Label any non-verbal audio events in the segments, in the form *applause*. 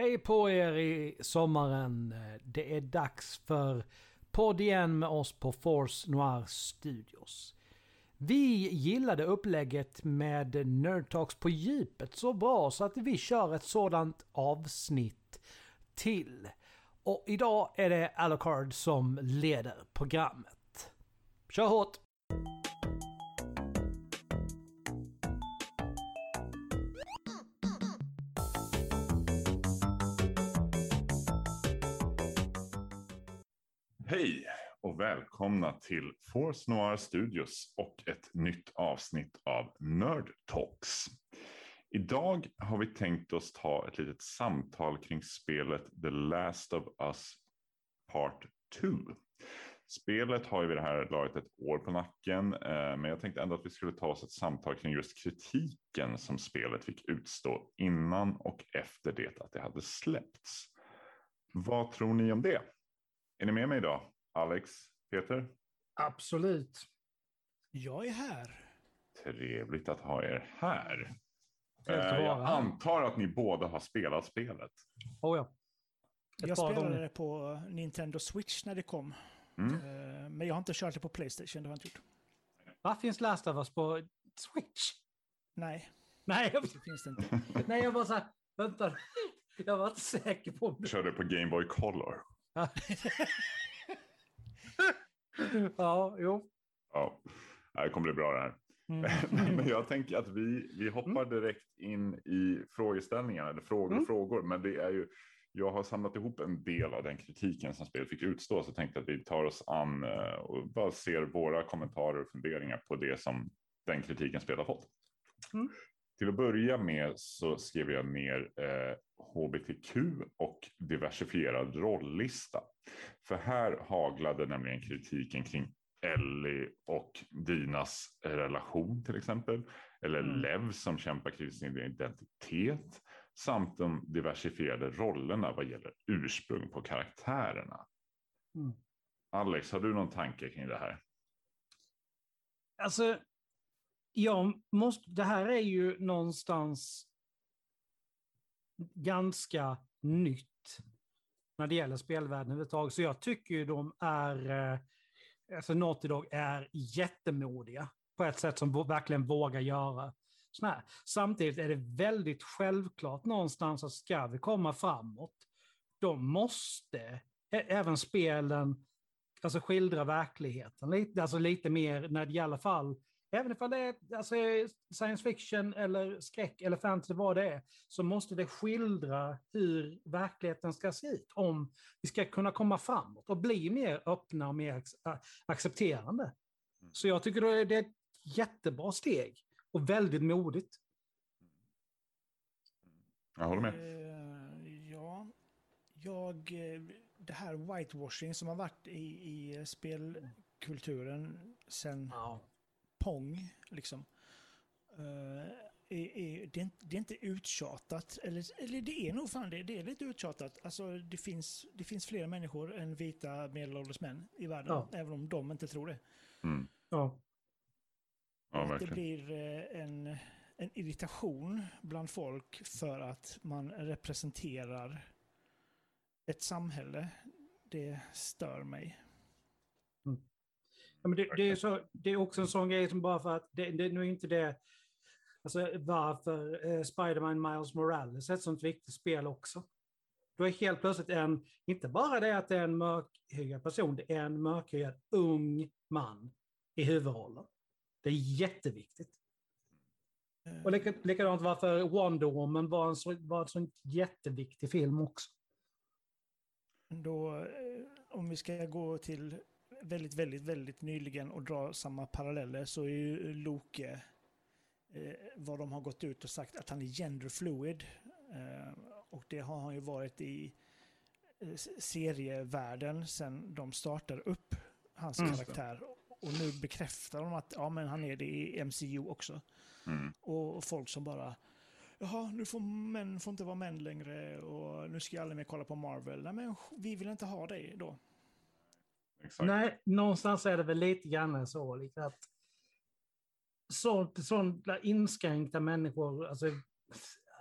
Hej på er i sommaren. Det är dags för podd igen med oss på Force Noir Studios. Vi gillade upplägget med Nerd Talks på djupet så bra så att vi kör ett sådant avsnitt till. Och idag är det Alucard som leder programmet. Kör hårt! Hej och välkomna till Force Noir Studios och ett nytt avsnitt av Nerd Talks. Idag har vi tänkt oss ta ett litet samtal kring spelet The Last of Us Part 2. Spelet har ju vid det här laget ett år på nacken, eh, men jag tänkte ändå att vi skulle ta oss ett samtal kring just kritiken som spelet fick utstå innan och efter det att det hade släppts. Vad tror ni om det? Är ni med mig idag? Alex, Peter? Absolut. Jag är här. Trevligt att ha er här. Eh, Jag här. antar att ni båda har spelat spelet. Oh ja. Ett Jag spelade gånger. det på Nintendo Switch när det kom. Mm. Eh, Men jag har inte kört det på Playstation, det har jag inte gjort. Vad finns Last of Us på Switch? Nej, Nej, jag, det finns det inte. *laughs* nej, jag var så här, vänta. Jag var inte säker på om Jag körde på Game Boy Color. *laughs* Ja, jo. Ja, det kommer bli bra det här. Mm. *laughs* Men jag tänker att vi, vi hoppar direkt in i frågeställningarna, eller frågor och Mm. frågor. Men det är ju, jag har samlat ihop en del av den kritiken som spelet fick utstå, så tänkte att vi tar oss an eh, och bara ser våra kommentarer och funderingar på det som den kritiken spelet har fått. Mm. Till att börja med så skrev jag ner eh, hbtq och diversifierad rolllista. För här haglade nämligen kritiken kring Ellie och Dinas relation till exempel. Eller Mm. Lev som kämpar kring sin identitet. Samt de diversifierade rollerna vad gäller ursprung på karaktärerna. Mm. Alex, har du någon tanke kring det här? Alltså, jag måste, det här är ju någonstans ganska nytt när det gäller spelvärlden överhuvudtaget. Så jag tycker ju de är, eh, alltså Naughty Dog är jättemodiga på ett sätt som verkligen vågar göra sådana här. Samtidigt är det väldigt självklart någonstans att ska vi komma framåt, då måste även spelen alltså skildra verkligheten. Lite, alltså lite mer när det i alla fall, även ifall det är alltså, science fiction eller skräck eller fantasy, vad det är, så måste det skildra hur verkligheten ska se ut om vi ska kunna komma framåt och bli mer öppna och mer a- accepterande. Mm. Så jag tycker det är ett jättebra steg och väldigt modigt. Jag håller med. Eh, Ja, jag... eh, Det här whitewashing som har varit i, i spelkulturen sen Pong, liksom. eh, är, är, det, är, inte- det är inte uttjatat, eller, eller det är nog fan det, det är lite uttjatat. Alltså det finns, det finns fler människor än vita medelålders män i världen, Ja. även om de inte tror det. Mm. Ja. Ja, Att det blir eh, en, en irritation bland folk för att man representerar ett samhälle. Det stör mig. Ja, men det, det, är så, det är också en sån grej som bara för att det, det nu är inte det, alltså varför eh, Spider-Man Miles Morales är ett sånt viktigt spel också. Då är helt plötsligt en, inte bara det att det är en mörkhyad person, det är en mörkhyad ung man i huvudrollen. Det är jätteviktigt. Eh, Och lika- likadant varför Wonder Woman var en, så, var en sån jätteviktig film också. Då, eh, om vi ska gå till väldigt, väldigt, väldigt nyligen och dra samma paralleller så är ju Loke eh, vad de har gått ut och sagt att han är gender fluid. Eh, och det har han ju varit i eh, serievärlden sedan de startar upp hans Mm. karaktär. Och nu bekräftar de att ja, men han är det i MCU också. Mm. Och, och folk som bara Jaha, nu får män får inte vara män längre och nu ska jag aldrig mer kolla på Marvel. Nej, men vi vill inte ha dig då. Exakt. Nej, någonstans är det väl lite grann så. Liksom att sånt, där inskränkta människor, alltså,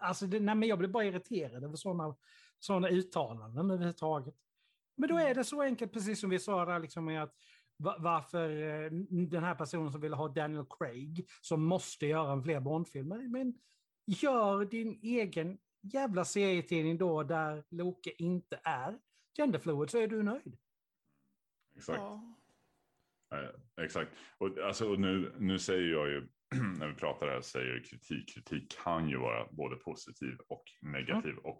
alltså det, nej, men jag blir bara irriterad över sådana såna uttalanden överhuvudtaget. Men då är det så enkelt, precis som vi sa där, liksom, med att varför eh, den här personen som vill ha Daniel Craig, som måste göra en fler Bondfilmer, men gör din egen jävla serietidning då där Loke inte är genderfluid så är du nöjd. Exakt. Ja. Eh, exakt. Och, alltså, och nu, nu säger jag ju, *clears throat* när vi pratar här, säger jag kritik. Kritik kan ju vara både positiv och negativ. Mm. Och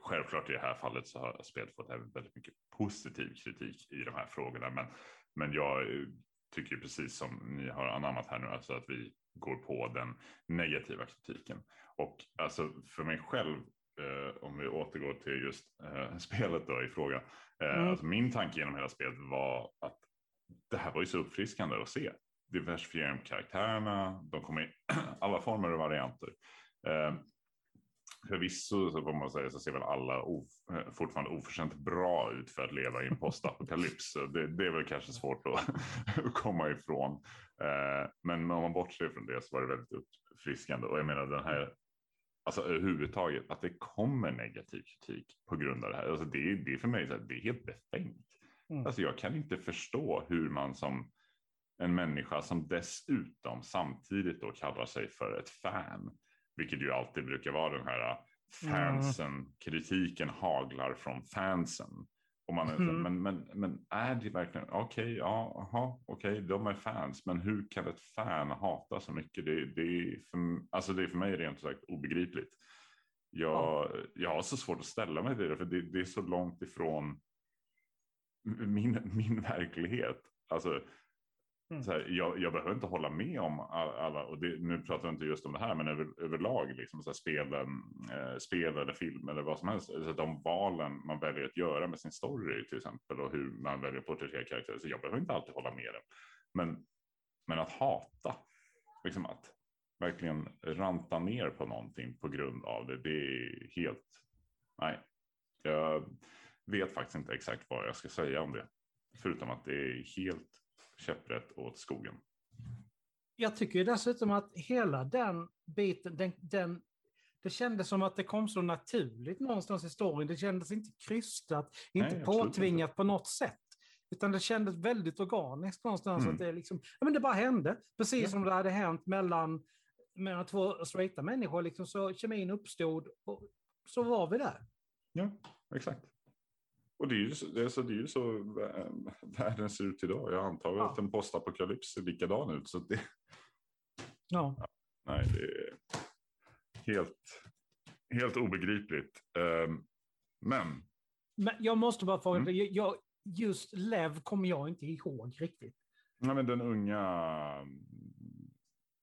självklart i det här fallet så har spelet fått väldigt mycket positiv kritik i de här frågorna. Men, men jag tycker precis som ni har anammat här nu, alltså att vi går på den negativa kritiken. Och alltså för mig själv, eh, om vi återgår till just eh, *laughs* spelet då i fråga. Eh, mm. alltså min tanke genom hela spelet var att det här var ju så uppfriskande att se. Diversifiering på karaktärerna, de kommer i *clears throat* alla former och varianter. Eh, förvisso så får man säga så ser väl alla of, eh, fortfarande oförtjänt bra ut för att leva i en postapokalyps. Det, det är väl kanske svårt att, att *laughs* komma ifrån. Eh, men om man bortser från det så var det väldigt uppfriskande. Och jag menar den här, alltså överhuvudtaget att det kommer negativ kritik på grund av det här. Alltså det, det är för mig så här, det är helt befängt. Mm. Alltså jag kan inte förstå hur man som en människa som dessutom samtidigt då kallar sig för ett fan vilket ju alltid brukar vara den här äh, fansen, mm. kritiken haglar från fansen. Och man mm. men, men, men är det verkligen, okej, okay, ja, aha, okej, okay, de är fans, men hur kan ett fan hata så mycket? Det, det, är, för, alltså det är för mig rent sagt obegripligt. Jag, ja. jag har så svårt att ställa mig till det, för det, det är så långt ifrån min, min verklighet. Alltså, Mm. Så här, jag, jag, behöver inte hålla med om alla, och det, nu pratar jag inte just om det här, men över, överlag, liksom, så här, spelen, eh, spel eller film eller vad som helst. Så de valen man väljer att göra med sin story till exempel och hur man väljer att porträttera karaktärer. Så jag behöver inte alltid hålla med dem. Men, men att hata, liksom att verkligen ranta ner på någonting på grund av det, det är helt, nej. Jag vet faktiskt inte exakt vad jag ska säga om det. Förutom att det är helt käpprätt åt skogen. Jag tycker dessutom att hela den biten, den, den, det kändes som att det kom så naturligt någonstans i storyn. Det kändes inte krystat, inte Nej, påtvingat inte. på något sätt. Utan det kändes väldigt organiskt någonstans. Mm. Att det, liksom, ja, men det bara hände. Precis ja. som det hade hänt mellan, mellan två straighta människor. Liksom, så kemin uppstod och så var vi där. Ja, exakt. Och det är ju så, det är så, det är ju så världen ser ut idag. Jag antar ja. att en postapokalyps ser likadan ut. Så det... *laughs* Ja. ja. Nej, det är helt, helt obegripligt. Um, men. Men jag måste bara fråga, mm. jag, just Lev kommer jag inte ihåg riktigt. Nej, men den unga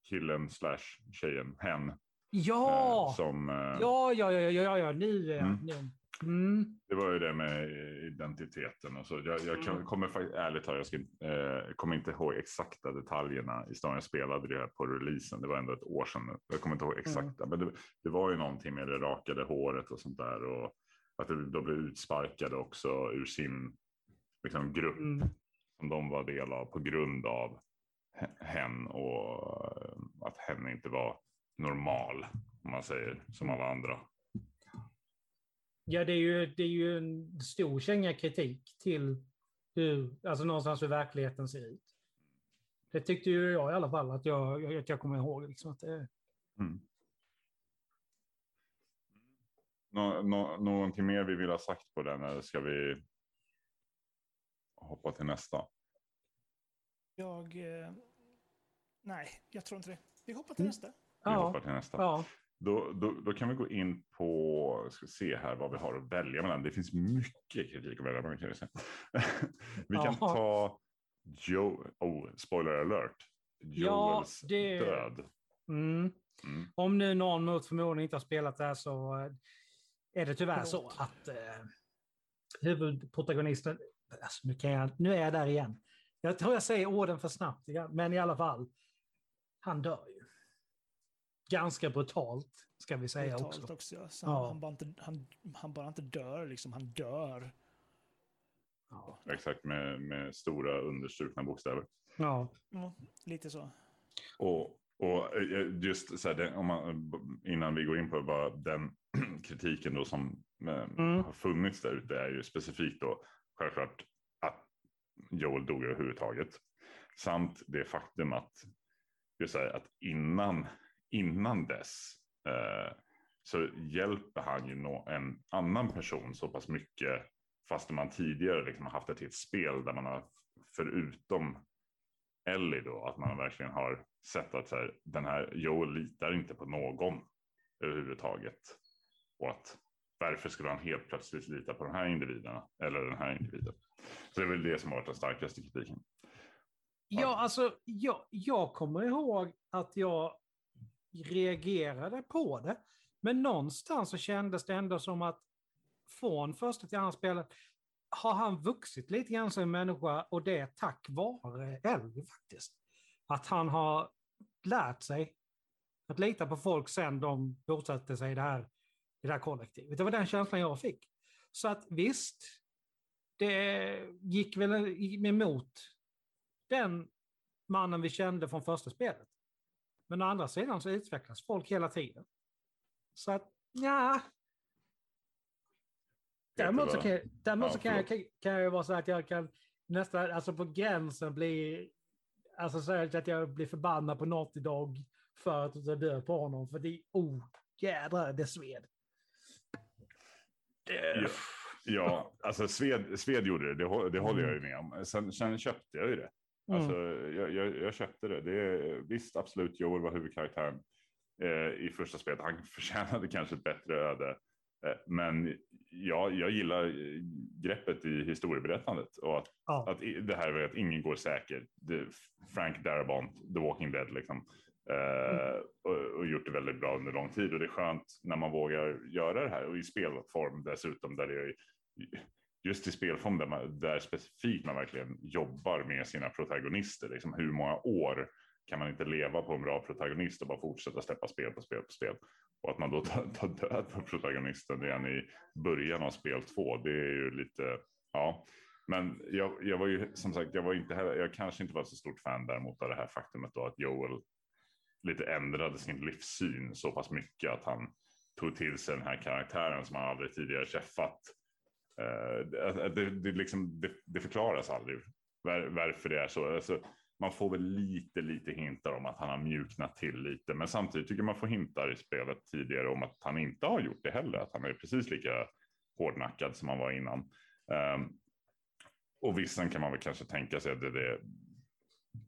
killen slash tjejen, hen. Ja! Eh, som, eh, ja, ja, ja, ja, ja, nu, mm. nu. Mm. Det var ju det med identiteten och så. Jag, jag kan, mm. kommer faktiskt, ärligt talat, jag ska, eh, kommer inte ihåg exakta detaljerna i storyn. Jag spelade det här på releasen, det var ändå ett år sedan. Jag kommer inte ihåg exakta, mm. men det, det, var ju någonting med det rakade håret och sånt där. Och att det, då blev utsparkade också ur sin liksom, grupp mm. som de var del av på grund av hen och eh, att hen inte var normal, om man säger, som alla andra. Ja, det är ju, det är ju en stor känga kritik till hur, alltså någonstans hur verkligheten ser ut. Det tyckte ju jag i alla fall att jag, att jag kommer ihåg. Liksom att det... Mm. Nå, nå, någonting mer vi vill ha sagt på den eller ska vi hoppa till nästa? Jag... Eh, nej, jag tror inte det. Vi hoppar till mm. nästa. Vi ja. hoppar till nästa. Ja. Då, då, då, kan vi gå in på, ska se här vad vi har att välja mellan. Det finns mycket kritik att välja mellan. Kan vi säga. *laughs* vi kan Aha. ta Joe, oh, spoiler alert, Joels ja, det... död. Mm. Mm. Om nu någon mot förmodan inte har spelat det här så eh, är det tyvärr så att eh, huvudprotagonisten, alltså nu, kan jag, nu är jag där igen. Jag tror jag säger orden för snabbt, men i alla fall, han dör ju ganska brutalt, ska vi säga brutalt också. också ja. ja. Han, bara inte, han, han, bara inte dör, liksom. han dör. Ja. Exakt, med, med stora understrukna bokstäver. Ja. ja. Lite så. Och Och eh, just så här, om man, innan vi går in på bara den *clears throat* kritiken då som eh, mm. har funnits där ute är ju specifikt då självklart att Joel dog överhuvudtaget. Samt det faktum att, just här, att innan, innan dess eh, så hjälper han ju en annan person så pass mycket fast man tidigare liksom har haft ett helt spel där man har förutom Ellie då att man verkligen har sett att så här, den här Joel litar inte på någon överhuvudtaget och att varför skulle han helt plötsligt lita på de här individerna eller den här individen? Så det är väl det som har varit den starkaste kritiken. Ja, alltså jag, jag kommer ihåg att jag reagerade på det. Men någonstans så kändes det ändå som att från första till andra spelet har han vuxit lite grann som människa och det är tack vare Elvi faktiskt. Att han har lärt sig att lita på folk sen de bosatte sig i det här, i det här kollektivet. Det var den känslan jag fick. Så att visst, det gick väl emot den mannen vi kände från första spelet. Men å andra sidan så utvecklas folk hela tiden. Så att, ja. Däremot så kan, däremot så kan, jag, kan, jag vara så att jag kan nästan, alltså på gränsen bli, alltså så att jag blir förbannad på Naughty Dog för att jag dör på honom. För det, är, oh jädrar, det sved. Ja, ja, alltså Sved, Sved gjorde det, det, det håller jag ju med om. Sen, sen köpte jag ju det. Alltså, mm. jag, jag, jag, köpte det. det. Visst, absolut, Joel var huvudkaraktären eh, i första spelet. Han *laughs* förtjänade kanske ett bättre öde. Eh, men ja, jag gillar greppet i historieberättandet och att, ja. att det här med att ingen går säker. Det, Frank Darabont, The Walking Dead, liksom. Eh, mm. och, och, gjort det väldigt bra under lång tid och det är skönt när man vågar göra det här och i spelform dessutom där det är just i spelform där, man, där specifikt man verkligen jobbar med sina protagonister. Liksom hur många år kan man inte leva på en bra protagonist och bara fortsätta släppa spel på spel på spel. Och att man då tar, tar död på protagonisten redan i början av spel två, det är ju lite, ja. Men jag, jag var ju som sagt, jag var inte heller, jag kanske inte var så stort fan däremot av det här faktumet då att Joel lite ändrade sin livssyn så pass mycket att han tog till sig den här karaktären som han aldrig tidigare träffat Eh, det, det, liksom, det, det, förklaras aldrig var, varför det är så. Alltså, man får väl lite, lite hintar om att han har mjuknat till lite, men samtidigt tycker man får hintar i spelet tidigare om att han inte har gjort det heller, att han är precis lika hårdnackad som han var innan. Um, och visst, kan man väl kanske tänka sig att det är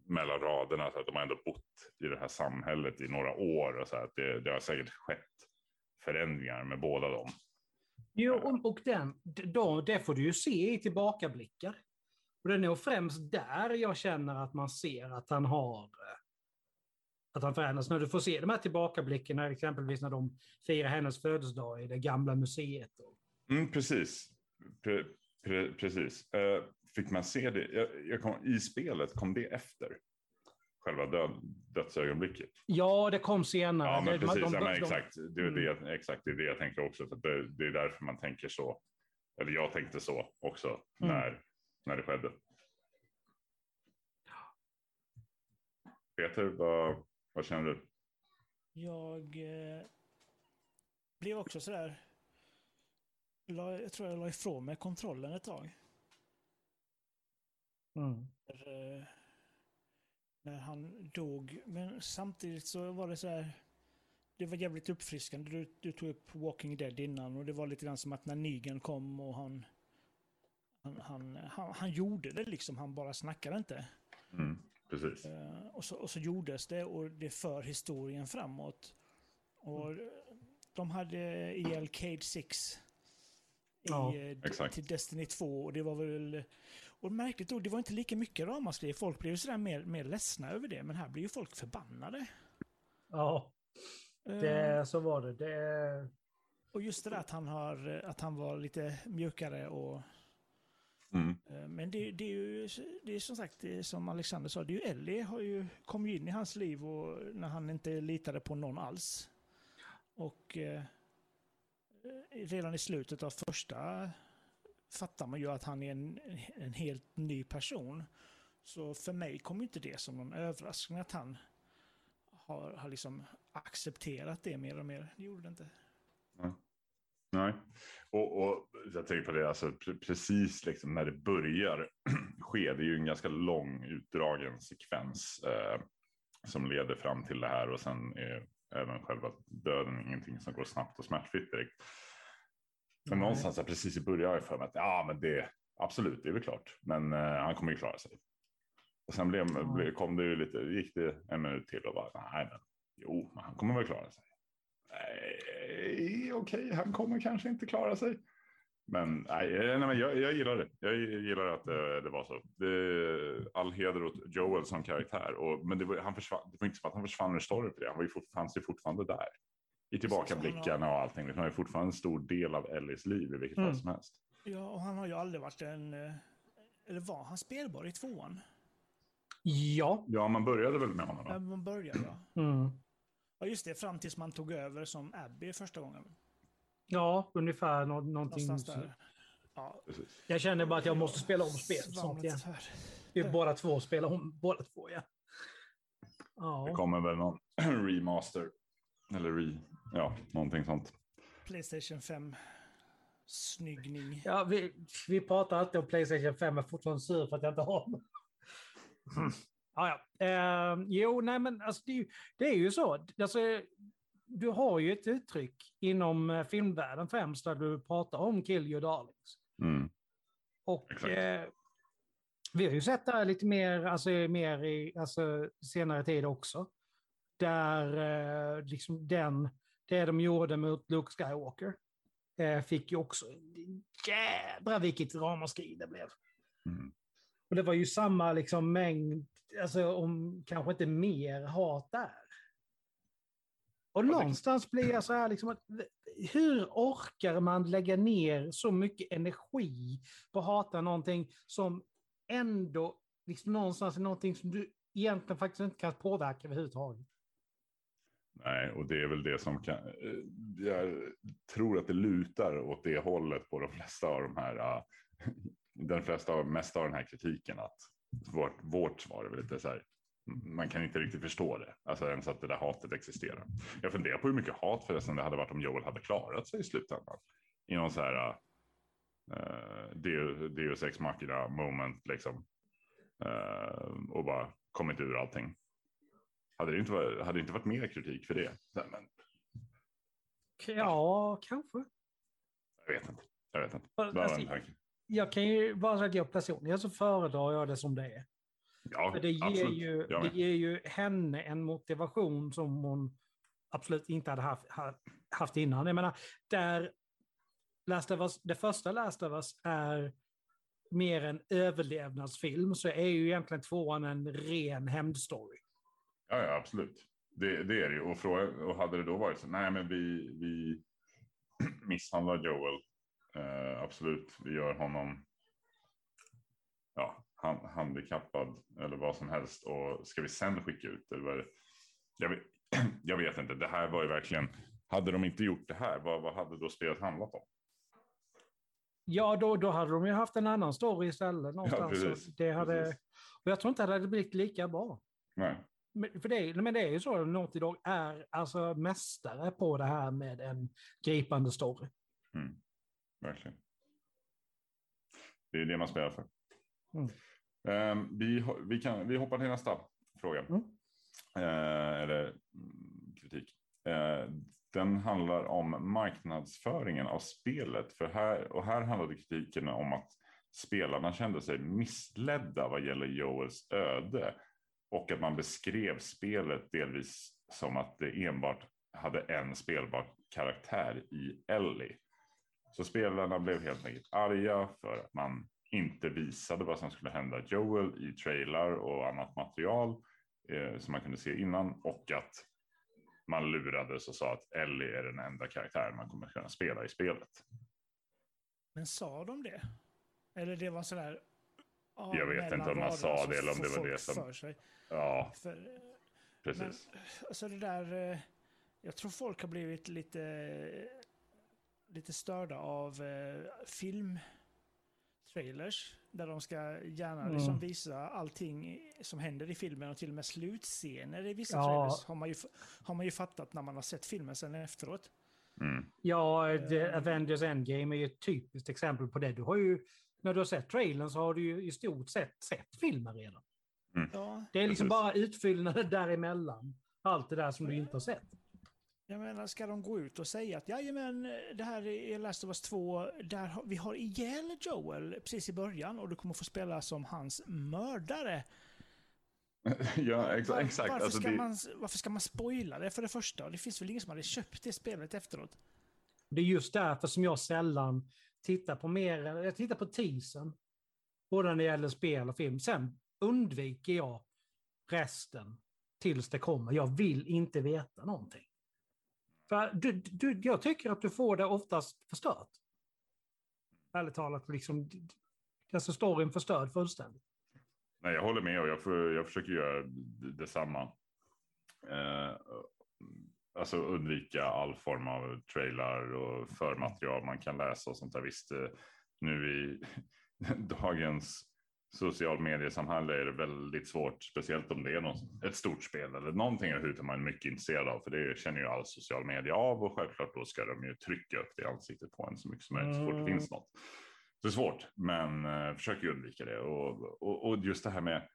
mellan raderna, så att de har ändå bott i det här samhället i några år och så här, att det, det har säkert skett förändringar med båda dem. Jo, och, den, då, det får du ju se i tillbakablickar. Och det är nog främst där jag känner att man ser att han har eh, att han förändras. När du får se de här tillbakablickarna, exempelvis när de firar hennes födelsedag i det gamla museet. Mm, precis. Pre, pre, precis. Uh, fick man se det? Jag, jag kom, I spelet, kom det efter? Själva död, dödsögonblicket. Ja, det kom senare. Ja, men precis. De, de, ja, men exakt. Det är det, mm. exakt det, är det jag tänker också. För det, det, är därför man tänker så. Eller jag tänkte så också mm. när, när det skedde. Peter, vad, vad känner du? Jag eh, blev också sådär... La, jag tror jag la ifrån mig kontrollen ett tag. Mm. För, eh, när han dog. Men samtidigt så var det så här. Det var jävligt uppfriskande. Du, du tog upp Walking Dead innan och det var lite grann som att när Negan kom och han han, han, han, han gjorde det liksom, han bara snackade inte. Mm, precis. Uh, och, så, och så gjordes det och det för historien framåt. Och mm. de hade EL Cade 6 i, ja, uh, till Destiny 2 och det var väl och märkligt nog, det var inte lika mycket ramaskri. Folk blev sådär mer, mer ledsna över det, men här blir ju folk förbannade. Ja, det, uh, så var det. det. Och just det där att han, har, att han var lite mjukare och... Mm. Uh, men det, det, är ju det är som sagt, det är som Alexander sa, det är ju Ellie har ju, kom ju in i hans liv och, när han inte litade på någon alls. Och uh, redan i slutet av första fattar man ju att han är en, en helt ny person. Så för mig kom inte det som någon överraskning att han har, har liksom accepterat det mer och mer. Det gjorde det inte. Nej. Nej. Och, och jag tänker på det, alltså, precis liksom när det börjar *clears throat* ske, det är ju en ganska lång utdragen sekvens eh, som leder fram till det här och sen är även själva döden ingenting som går snabbt och smärtfritt direkt. Men någonstans här, precis i början har jag för mig att ja, men det absolut, det är väl klart, men eh, han kommer ju klara sig. Och sen blev, blev, kom det ju lite, gick det en minut till och bara nej, men jo, men han kommer väl klara sig. Nej, okej, okay, han kommer kanske inte klara sig. Men, nej, nej, men jag, jag gillar det. Jag gillar att det, det var så. Det, all heder åt Joel som karaktär. Och, men det var, han försvann, det var inte som att han försvann ur storyn för det. Han var ju fort, fanns ju fortfarande där. I tillbakablickarna och allting. Han är fortfarande en stor del av Ellies liv i vilket mm. fall som helst. Ja, och han har ju aldrig varit en... Eh, eller var han spelbar i tvåan? Ja. Ja, man började väl med honom? Ja, man började ja. *clears throat* Mm. Ja, just det. Fram tills man tog över som Abby första gången. Ja, ungefär nå någonting. Ja. Jag känner bara att jag måste spela om spelet snart igen. Vi är båda två spelar om båda två igen. Ja. Det kommer väl någon *clears throat* remaster. Eller re, ja, någonting sånt. Playstation 5 snyggning. Ja, vi, vi pratar alltid om Playstation 5, jag är fortfarande sur för att jag inte har den. Mm. Ja, ja. Eh, jo, nej men alltså, det, är ju, det är ju så. Alltså, du har ju ett uttryck inom eh, filmvärlden främst där du pratar om kill your darlings. Mm. Och eh, vi har ju sett det här lite mer, alltså, mer i alltså, senare tid också. Där eh, liksom den, det de gjorde mot Luke Skywalker eh, fick ju också, jädra vilket ramaskri det blev. Mm. Och det var ju samma liksom mängd, alltså om kanske inte mer hat där. Och någonstans blir jag så här, liksom, att, hur orkar man lägga ner så mycket energi på att hata någonting som ändå liksom någonstans är någonting som du egentligen faktiskt inte kan påverka överhuvudtaget? Nej, och det är väl det som kan. Eh, jag tror att det lutar åt det hållet på de flesta av de här. Ah, *laughs* den flesta, av mesta av den här kritiken att vårt, vårt svar är väl lite så här man kan inte riktigt förstå det. Alltså ens att det där hatet existerar. Jag funderar på hur mycket hat förresten det hade varit om Joel hade klarat sig i slutändan. I någon så här uh, Deus Ex Machina moment liksom. Uh, och bara kommit ur allting. Hade det inte varit, hade det inte varit mer kritik för det? Men... Ja, kanske. Jag vet inte. Jag vet inte. Bara alltså, jag kan ju bara säga att jag personligen så föredrar jag det som det är. Ja, För det ger, ju, det ger ju henne en motivation som hon absolut inte hade haft, haft innan. Jag menar, där Last of Us, det första Last of Us är mer en överlevnadsfilm så är ju egentligen tvåan en ren hämndstory. Ja, ja, absolut. Det, det är det ju. Och, fråga, och hade det då varit så, nej men vi, vi *clears throat* misshandlar Joel. Uh, absolut, vi gör honom ja, handikappad eller vad som helst och ska vi sen skicka ut det? Jag vet, *clears throat* jag vet inte, det här var ju verkligen, hade de inte gjort det här, vad, vad hade då spelet handlat om? Ja, då, då hade de ju haft en annan story istället någonstans. Ja, precis, det hade, precis. och jag tror inte det hade blivit lika bra. Nej. För det, men det är ju så, att Naughty Dog är alltså mästare på det här med en gripande story. Mm. Verkligen. Det är det man spelar för. Mm. Um, vi, vi, kan, vi hoppar till nästa fråga. Mm. Uh, eller mm, kritik. Uh, den handlar om marknadsföringen av spelet. För här, och här handlade kritiken om att spelarna kände sig missledda vad gäller Joels öde. Och att man beskrev spelet delvis som att det enbart hade en spelbar karaktär i Ellie. Så spelarna blev helt enkelt arga för att man inte visade vad som skulle hända Joel i trailar och annat material eh, som man kunde se innan och att man lurades och sa att Ellie är den enda karaktären man kommer kunna spela i spelet. Men sa de det? Eller det var sådär... Ja, jag vet inte om man sa det eller om det var det som... För sig. Ja, för, precis. Men, alltså det där... Eh, jag tror folk har blivit lite, lite störda av eh, film trailers. Där de ska gärna mm. liksom visa allting som händer i filmen och till och med slutscener i vissa ja. trailers har man, ju, har man ju fattat när man har sett filmen sen efteråt. Mm. Ja, The Avengers Endgame är ju ett typiskt exempel på det. Du har ju, när du har sett trailern så har du ju i stort sett sett filmen redan. Mm. Ja. Det är liksom bara utfyllnader däremellan. Allt det där som du inte har sett. Jag menar, ska de gå ut och säga att jajamän, det här är Last of Us 2, där vi har ihjäl Joel precis i början och du kommer få spela som hans mördare. *laughs* ja, ex Var, exakt. Varför, alltså, ska det... man, varför ska man spoila det för det första? Det finns väl ingen som hade köpt det spelet efteråt? Det är just därför som jag sällan titta på mer, eh, jag tittar på teasern. Både när det gäller spel och film. Sen undviker jag resten tills det kommer. Jag vill inte veta någonting. För du, du, jag tycker att du får det oftast förstört. Ärligt talat, liksom, alltså storyn förstörd fullständigt. Nej, jag håller med och jag, för, jag försöker göra detsamma. Eh, alltså undvika all form av trailar och förmaterial man kan läsa och sånt där. Visst, eh, nu i *laughs* dagens social mediesamhälle är det väldigt svårt, speciellt om det är något, ett stort spel eller någonting överhuvudtaget man är mycket intresserad av, för det känner ju all social media av och självklart då ska de ju trycka upp det i ansiktet på en så mycket som möjligt så fort det finns något. Det är svårt, men uh, försöker undvika det och, och, och, just det här med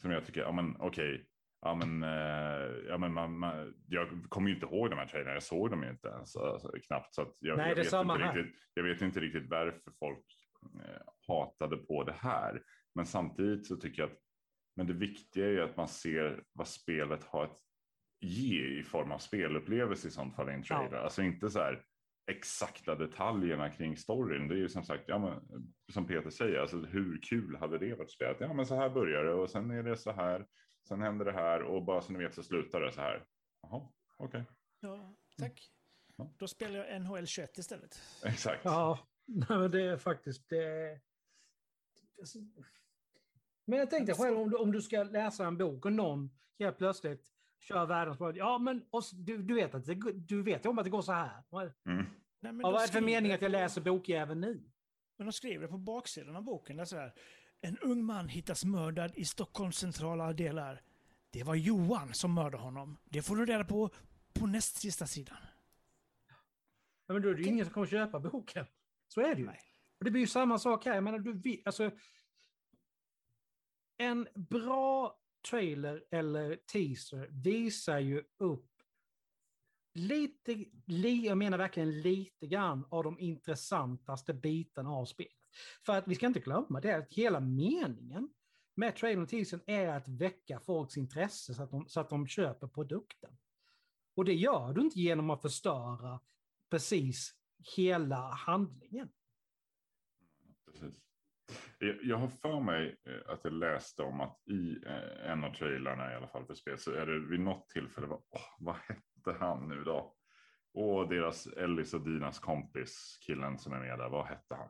som jag tycker, ja men okej, okay, Ja men, uh, ja, men man, man, jag kommer ju inte ihåg de här trailerna, jag såg dem ju inte ens alltså, knappt. Så jag, Nej, jag, vet inte riktigt, jag vet inte riktigt varför folk uh, hatade på det här. Men samtidigt så tycker jag att men det viktiga är ju att man ser vad spelet har att ge i form av spelupplevelse i sånt fall i en trailer. Ja. Alltså inte så här exakta detaljerna kring storyn. Det är ju som sagt, ja, men, som Peter säger, alltså, hur kul hade det varit spelat? Ja, men så här börjar det och sen är det så här. Sen händer det här och bara så ni vet så slutar det så här. Jaha, okej. Okay. Ja, tack. Ja. Då spelar jag NHL 21 istället. Exakt. Ja, det är faktiskt det. Men jag tänkte själv om du, om du ska läsa en bok och någon helt plötsligt kör världens bra. Ja, men du, du vet att det, du vet om att det går så här. Mm. Nej, ja, vad är det för mening att jag läser bokjäveln nu? Men de skriver på baksidan av boken, det är så här. En ung man hittas mördad i Stockholms centrala delar. Det var Johan som mördade honom. Det får du reda på på näst sista sidan. Ja, men då är det ju ingen som kommer köpa boken. Så är det ju. Nej. Och det blir ju samma sak här. Jag menar, du, alltså, en bra trailer eller teaser visar ju upp lite, li, jag menar verkligen lite grann av de intressantaste bitarna av spelet. För att vi ska inte glömma det att hela meningen med trailern och teasern är att väcka folks intresse så att, de, så att de köper produkten. Och det gör du inte genom att förstöra precis hela handlingen. Precis. Jag har för mig eh, att jag läste om att i eh, en av trailarna i alla fall för spel så är det vid något tillfälle, vad, oh, vad hette han nu då? Och deras Ellis och Dinas kompis, killen som är med där, vad hette han?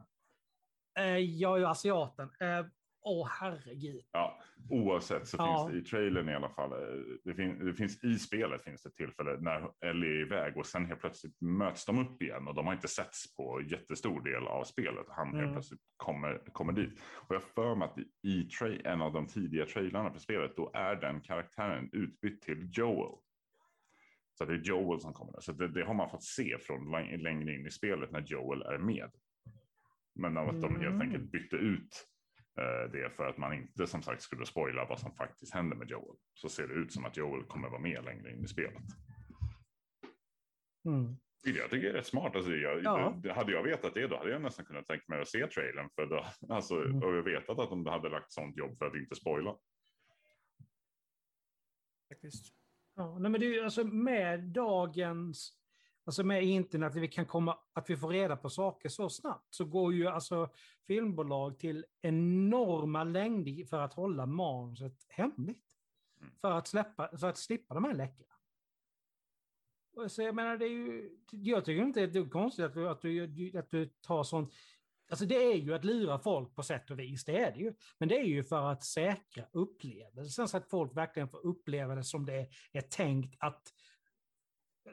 Eh, jag är ju asiaten. Eh, Åh, herregud. Ja, oavsett så ja. finns det i trailern i alla fall. Eh, det, fin det, finns i spelet finns det tillfälle när Ellie är iväg och sen helt plötsligt möts de upp igen och de har inte setts på jättestor del av spelet. Han mm. helt plötsligt kommer, kommer dit. Och jag för mig att i en av de tidiga trailarna för spelet då är den karaktären utbytt till Joel. Så det är Joel som kommer där. Så det, det har man fått se från längre in i spelet när Joel är med. Men av att de helt mm. enkelt bytte ut Eh, det för att man inte som sagt skulle spoila vad som faktiskt händer med Joel. Så ser det ut som att Joel kommer vara med längre in i spelet. Mm. Jag tycker det är rätt smart. Alltså, jag, ja. Hade jag vetat det då hade jag nästan kunnat tänka mig att se trailern. För då, alltså, mm. Och jag vetat att de hade lagt sånt jobb för att inte spoila. Faktiskt. Ja, nej, men det är alltså med dagens Alltså med internet, att vi kan komma, att vi får reda på saker så snabbt, så går ju alltså filmbolag till enorma längder för att hålla manuset hemligt. Mm. För att, släppa, för att slippa de här läckorna. Så jag menar, det är ju, jag tycker inte det är konstigt att du, att du, att du tar sånt. Alltså det är ju att lura folk på sätt och vis, det är det ju. Men det är ju för att säkra upplevelsen så att folk verkligen får uppleva det som det är tänkt att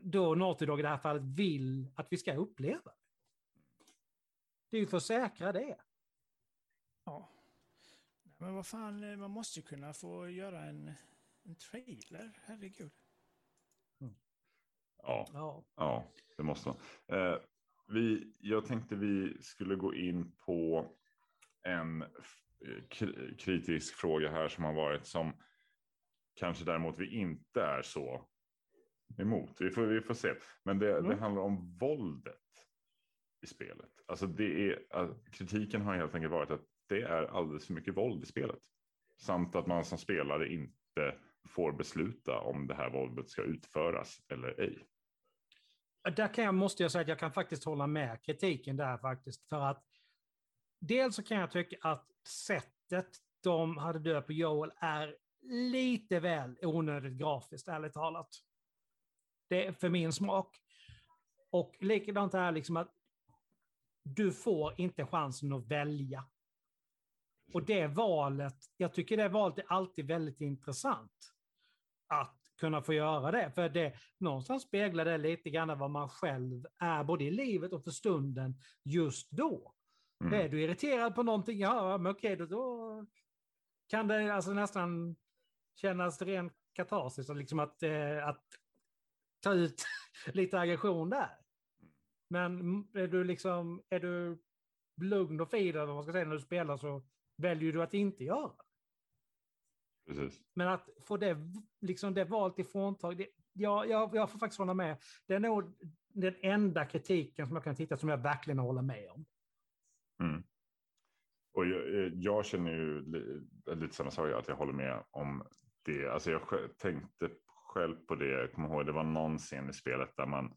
då Naughty Dog i det här fallet vill att vi ska uppleva. Det är ju för att säkra det. Ja. Men vad fan, man måste ju kunna få göra en, en trailer, herregud. Ja, Ja. ja det måste man. Eh, vi, jag tänkte vi skulle gå in på en k- kritisk fråga här som har varit som kanske däremot vi inte är så emot. Vi får, vi får se. Men det, det Mm. handlar om våldet i spelet. Alltså det är, kritiken har helt enkelt varit att det är alldeles för mycket våld i spelet. Samt att man som spelare inte får besluta om det här våldet ska utföras eller ej. Där kan jag, måste jag säga att jag kan faktiskt hålla med kritiken där faktiskt. För att dels så kan jag tycka att sättet de hade döpt på Joel är lite väl onödigt grafiskt, ärligt talat. Det är för min smak. Och likadant är liksom att du får inte chansen att välja. Och det valet, jag tycker det valet är alltid väldigt intressant. Att kunna få göra det. För det någonstans speglar det lite grann vad man själv är, både i livet och för stunden, just då. Mm. Är du irriterad på någonting, ja, men okej, då, då kan det alltså nästan kännas ren katarsis, liksom att, eh, att ta ut *laughs* lite aggression där. Men är du liksom, är du lugn och fin, eller vad man ska säga, när du spelar så väljer du att inte göra. Precis. Men att få det, liksom det valet ifråntag, det, jag, jag, jag får faktiskt hålla med. Det är nog den enda kritiken som jag kan titta som jag verkligen håller med om. Mm. Och jag, eh, jag känner ju li- lite samma sak, att jag håller med om det. Alltså jag tänkte själv på det, jag kommer ihåg, det var någon scen i spelet där man,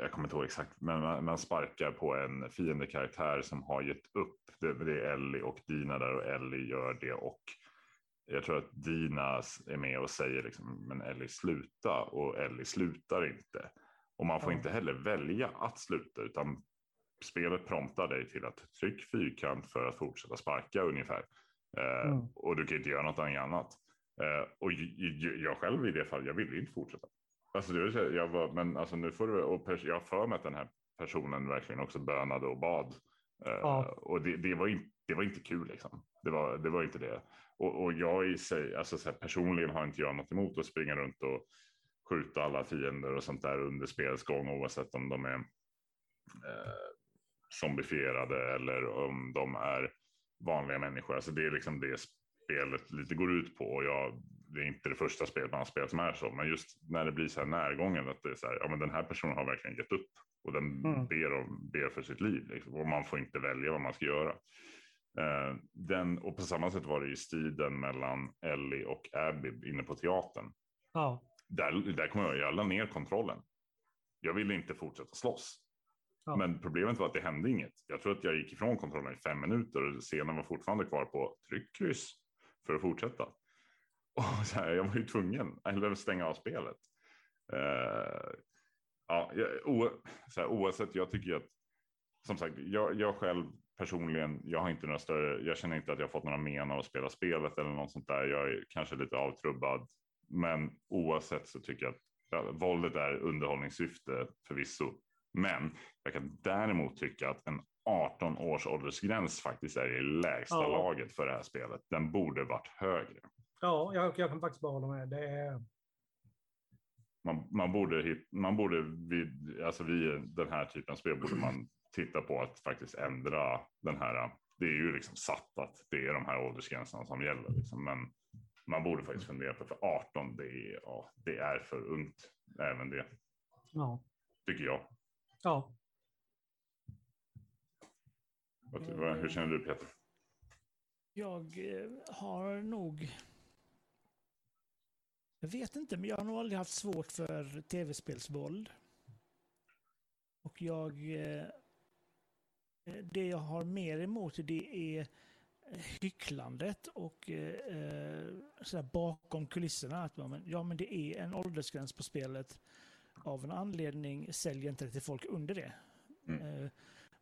jag kommer inte ihåg exakt, men man, man sparkar på en fiendekaraktär som har gett upp. Det, det är Ellie och Dina där och Ellie gör det och jag tror att Dina är med och säger liksom, men Ellie sluta och Ellie slutar inte. Och man får inte heller välja att sluta utan spelet promptar dig till att tryck fyrkant för att fortsätta sparka ungefär. Eh, Mm. Och du kan inte göra något annat. Eh, och jag själv i det fallet, jag ville inte fortsätta. Alltså, jag var, men alltså nu får du, och jag har för mig att den här personen verkligen också bönade och bad. Eh, Ja. Och det, det, var inte, det var inte kul liksom. Det var, det var inte det. Och, och jag i sig, alltså så här, personligen har inte jag något emot att springa runt och skjuta alla fiender och sånt där under spelets gång oavsett om de är eh, zombifierade eller om de är vanliga människor. Alltså det är liksom det spelet lite går ut på. Och jag, det är inte det första spelet man har spelat som är så, men just när det blir så här närgången att det är så här, ja men den här personen har verkligen gett upp och den Mm. ber, om, ber för sitt liv liksom, och man får inte välja vad man ska göra. Eh, den, och på samma sätt var det i striden mellan Ellie och Abby inne på teatern. Ja, Där, där kom jag, jag la ner kontrollen. Jag ville inte fortsätta slåss. Ja. Men problemet var att det hände inget. Jag tror att jag gick ifrån kontrollen i fem minuter och scenen var fortfarande kvar på tryck kryss för att fortsätta. *laughs* Och så här, jag var ju tvungen eller stänga av spelet. Uh, ja, o, så här, oavsett, jag tycker ju att som sagt, jag, jag själv personligen, jag har inte några större, jag känner inte att jag fått några men av att spela spelet eller något sånt där. Jag är kanske lite avtrubbad, men oavsett så tycker jag att ja, våldet är underhållningssyfte förvisso. Men jag kan däremot tycka att en 18 års åldersgräns faktiskt är i lägsta Ja. laget för det här spelet. Den borde varit högre. ja jag, jag kan faktiskt bara hålla med. Det är, Man, man borde, hit, man borde vid, alltså vid den här typen av spel borde man titta på att faktiskt ändra den här. Det är ju liksom satt att det är de här åldersgränserna som gäller. Liksom. Men man borde faktiskt fundera på för 18, det är, ja, det är för ungt. Även det, ja. tycker jag. ja. Hur känner du Peter? Jag eh, har nog... Jag vet inte, men jag har nog aldrig haft svårt för tv-spelsvåld. Och jag... eh, Det jag har mer emot det är hycklandet och eh, sådär bakom kulisserna. Att man, ja, men det är en åldersgräns på spelet. Av en anledning säljer inte det till folk under det. Mm. Eh,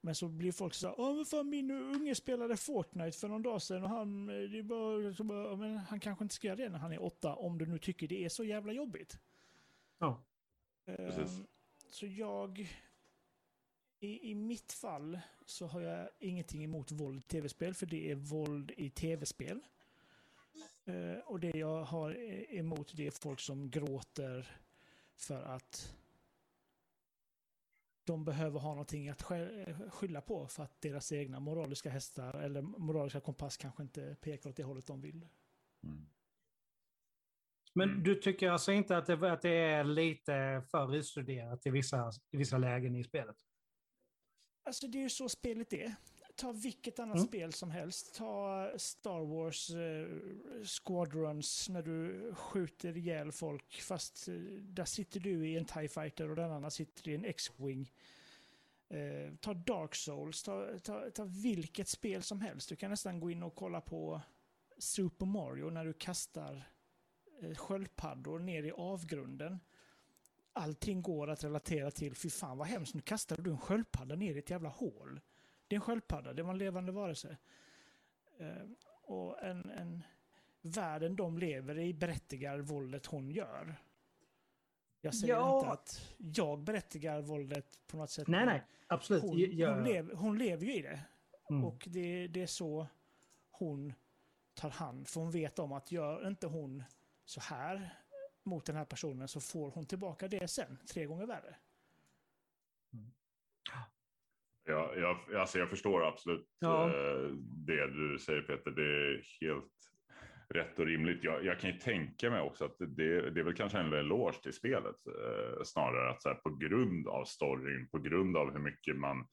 Men så blir folk så här, Åh, men fan min unge spelade Fortnite för någon dag sedan och han, eh, det är bara, bara, "Ja, men han kanske inte ska göra det när han är åtta om du nu tycker det är så jävla jobbigt. ja. Eh, Precis. Så jag i, I mitt fall så har jag ingenting emot våld i tv-spel, för det är våld i tv-spel. Eh, och det jag har emot det är folk som gråter för att de behöver ha någonting att skylla på för att deras egna moraliska hästar eller moraliska kompass kanske inte pekar åt det hållet de vill. Mm. Men mm. du tycker alltså inte att det, att det är lite för utstuderat i vissa, i vissa lägen i spelet? Alltså det är ju så spelet är. Ta vilket annat mm. spel som helst. Ta Star Wars eh, Squadrons när du skjuter ihjäl folk fast eh, där sitter du i en TIE Fighter och den andra sitter i en X-Wing. Eh, ta Dark Souls, ta, ta, ta vilket spel som helst. Du kan nästan gå in och kolla på Super Mario när du kastar eh, sköldpaddor ner i avgrunden allting går att relatera till, fy fan vad hemskt, nu kastade du en sköldpadda ner i ett jävla hål. Det är en sköldpadda, det var en levande varelse. Uh, och en, en världen de lever i berättigar våldet hon gör. Jag säger ja. inte att jag berättigar våldet på något sätt. Nej, nej, absolut. Hon, jag... hon, lever, hon lever ju i det. Mm. Och det, det är så hon tar hand. För hon vet om att gör inte hon så här mot den här personen så får hon tillbaka det sen, tre gånger värre. Mm. Ja, jag, alltså jag förstår absolut ja. eh, det du säger Peter. Det är helt rätt och rimligt. Jag, jag kan ju tänka mig också att det, det är väl kanske en eloge till spelet eh, snarare att så här, på grund av storyn, på grund av hur mycket man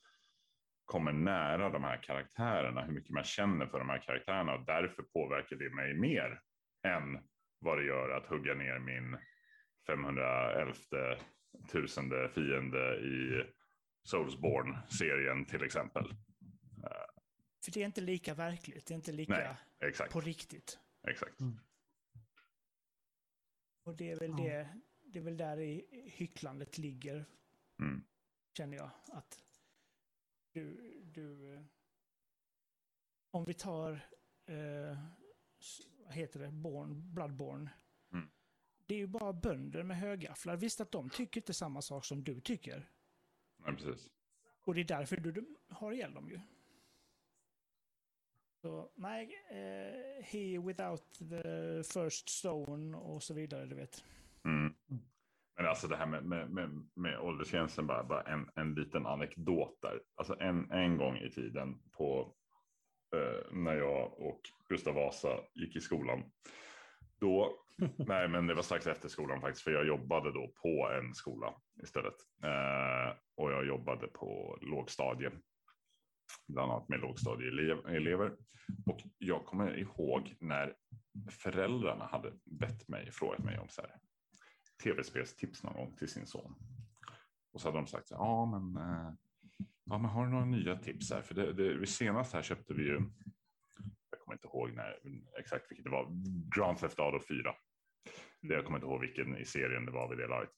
kommer nära de här karaktärerna, hur mycket man känner för de här karaktärerna och därför påverkar det mig mer än vad det gör att hugga ner min 511 tusende fiende i Soulsborne-serien till exempel. För det är inte lika verkligt, det är inte lika Nej, exakt. på riktigt. Exakt. Mm. Och det är väl det, det är väl där i hycklandet ligger. Mm. Känner jag. Att du, du om vi tar eh, vad heter det, Born, Bloodborne. Mm. Det är ju bara bönder med högafflar. Visst att de tycker inte samma sak som du tycker. Nej, precis. Och det är därför du har ihjäl dem ju. Så nej, eh, he without the first stone och så vidare, du vet. Mm. Men alltså det här med, med, med, med åldersgränsen, bara, bara en, en liten anekdot där. Alltså en, en gång i tiden på eh, när jag och Gustav Vasa gick i skolan. Då, nej men det var strax efter skolan faktiskt, för jag jobbade då på en skola istället. Eh, och jag jobbade på lågstadie, bland annat med lågstadieelever. Och jag kommer ihåg när föräldrarna hade bett mig, frågat mig om så här, tv-spelstips någon gång till sin son. Och så hade de sagt, ja men eh, Ja, men har du några nya tips här? För det, det, senast här köpte vi ju, kommer inte ihåg när, exakt vilket det var, Grand Theft Auto 4. Det, jag kommer inte ihåg vilken i serien det var vid det laget.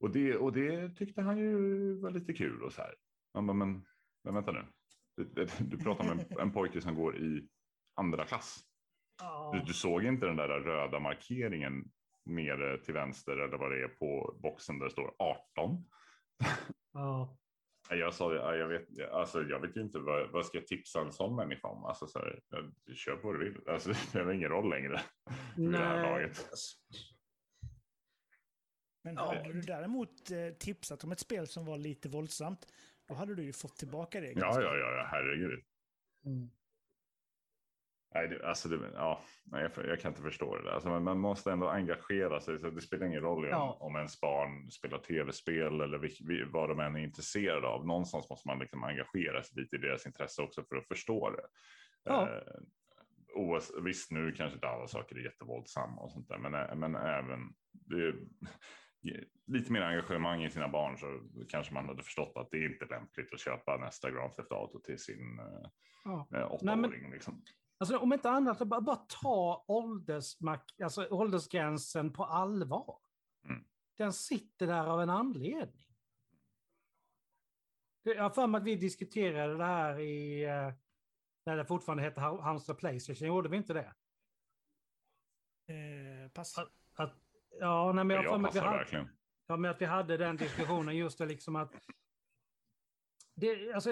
Och det, och det tyckte han ju var lite kul och så här. Man bara, men, men vänta nu. Du, du pratar om en, *laughs* en pojke som går i andra klass. Du, du, såg inte den där röda markeringen nere till vänster eller vad det är på boxen där det står 18. Ja. Jag sa det, jag vet, alltså, jag vet inte vad, vad ska jag tipsa en sån människa om? Alltså, så här, kör på vad du vill. Alltså, *laughs* det spelar ingen roll längre. Nej. Det här laget. Men hade du däremot eh, tipsat om ett spel som var lite våldsamt, då hade du ju fått tillbaka det. Ja, ja, ja, herregud. Mm. Nej, det, alltså det, ja, nej, jag, jag, kan inte förstå det där. Alltså, man, måste ändå engagera sig. Så det spelar ingen roll ja. om, om ens barn spelar tv-spel eller vi, vad de än är intresserade av. Någonstans måste man liksom engagera sig lite i deras intresse också för att förstå det. Ja. Eh, OS, visst, nu kanske inte alla saker är jättevåldsamma och sånt där, men, eh, men även det, lite mer engagemang i sina barn så kanske man hade förstått att det är inte lämpligt att köpa nästa Grand Theft Auto till sin eh, ja. eh, åttaåring. Liksom. Alltså, om inte annat, bara, bara ta åldersmark, alltså, åldersgränsen på allvar. Mm. Den sitter där av en anledning. Jag har för mig att vi diskuterade det här i, eh, när det fortfarande hette Halmstad Playstation, gjorde vi inte det? Eh, pass. Att, att, ja, nej, men jag, jag för mig att vi hade, Ja, men att vi hade den diskussionen just det liksom att det, alltså,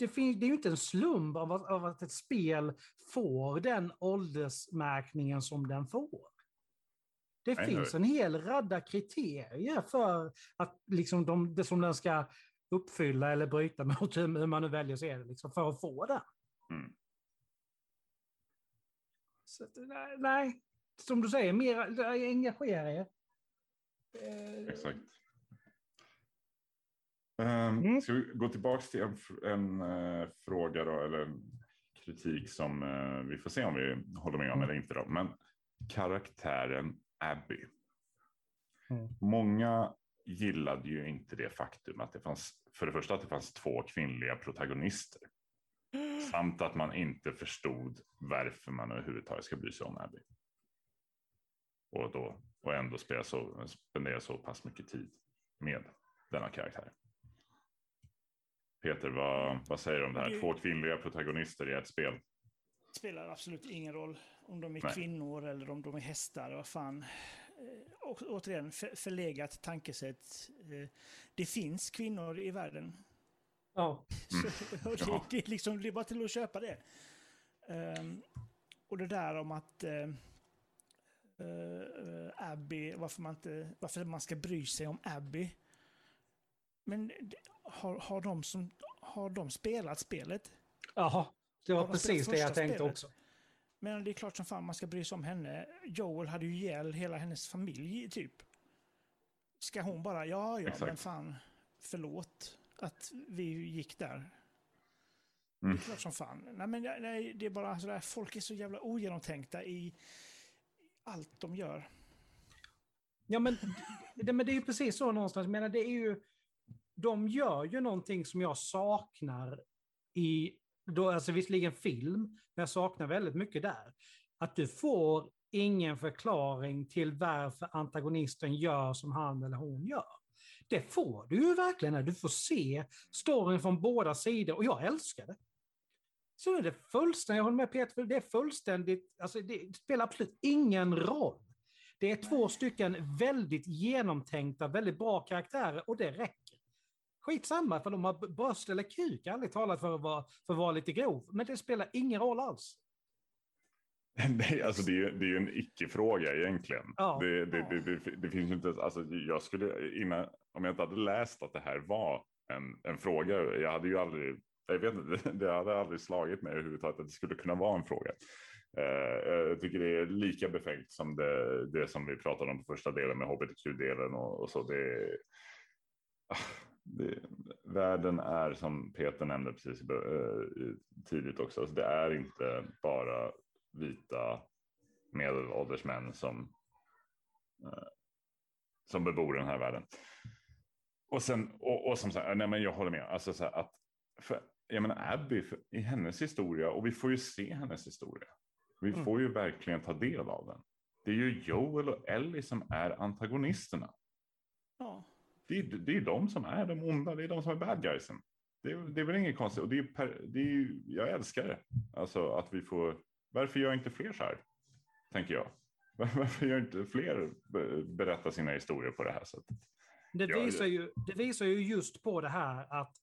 det, finns, det är ju inte en slump av att, av att ett spel får den åldersmärkningen som den får. Det Nej, finns en hel radda kriterier för att liksom de, det som den ska uppfylla eller bryta *laughs* mot, hur man nu väljer att se det, liksom, för att få den. Mm. Så, nej, som du säger, mer, engagera er. Exakt. Um, Mm. Ska vi gå tillbaka till en, en eh, fråga då, eller en kritik som eh, vi får se om vi håller med om Mm. eller inte. Då. Men karaktären Abby. Mm. Många gillade ju inte det faktum att det fanns, för det första att det fanns två kvinnliga protagonister. *gasps* Samt att man inte förstod varför man överhuvudtaget ska bry sig om Abby. Och, då, och ändå spela så, spendera så pass mycket tid med denna karaktär. Peter, vad, vad säger du om det här? Det- Två kvinnliga protagonister i ett spel. spelar absolut ingen roll om de är Nej. kvinnor eller om de är hästar. Vad fan. Eh, Och, återigen, för, förlegat tankesätt. Eh, Det finns kvinnor i världen. ja. *laughs* Så, och det, det, är liksom, det är bara till att köpa det. Ehm, och det där om att eh, eh, Abby, varför man, inte, varför man ska bry sig om Abby. Men det- har, har, de som, har de spelat spelet? Jaha, det var spelar precis det jag tänkte spelet? också. Men det är klart som fan man ska bry sig om henne. Joel hade ju ihjäl hela hennes familj typ. Ska hon bara, ja ja, Exakt. men fan, förlåt att vi gick där. Mm. Det är klart som fan. Nej, men nej, det är bara sådär, folk är så jävla ogenomtänkta i i allt de gör. Ja, men det, men det är ju precis så någonstans. Jag menar, det är ju, de gör ju någonting som jag saknar i, då, alltså visserligen film, men jag saknar väldigt mycket där. Att du får ingen förklaring till varför antagonisten gör som han eller hon gör. Det får du ju verkligen när du får se storyn från båda sidor och jag älskar det. Så är det fullständigt, jag håller med Peter, för det är fullständigt, alltså det spelar absolut ingen roll. Det är två stycken väldigt genomtänkta, väldigt bra karaktärer och det räcker. Skitsamma för de har bröst eller kuk, ärligt talat för att vara, för att vara lite grov. Men det spelar ingen roll alls. *laughs* Nej, alltså det är, ju- det är ju en icke-fråga egentligen. Ja. Det, det, det, det, finns ju inte, alltså jag skulle innan, om jag inte hade läst att det här var en, en fråga, jag hade ju aldrig, jag vet inte, *laughs* det hade aldrig slagit mig överhuvudtaget att det skulle kunna vara en fråga. Eh, jag tycker det är lika befängt som det, det som vi pratade om på första delen med hbtq-delen och, och så. Det, ah, det, världen är som Peter nämnde precis eh, tidigt också, alltså det är inte bara vita medelålders män som, eh, som bebor den här världen. Och sen, och, och som sagt, nej men jag håller med, alltså så att, för, jag menar Abby, för, i hennes historia, och vi får ju se hennes historia. Vi Mm. får ju verkligen ta del av den. Det är ju Joel och Ellie som är antagonisterna. Ja, Det är, det är de som är de onda, det är de som är bad guysen. Det det är väl inget konstigt. Och det är, per, det är, jag älskar det. Alltså att vi får, varför gör inte fler så här? Tänker jag. Varför gör inte fler be- berätta sina historier på det här sättet? Det visar, ju, det visar ju just på det här att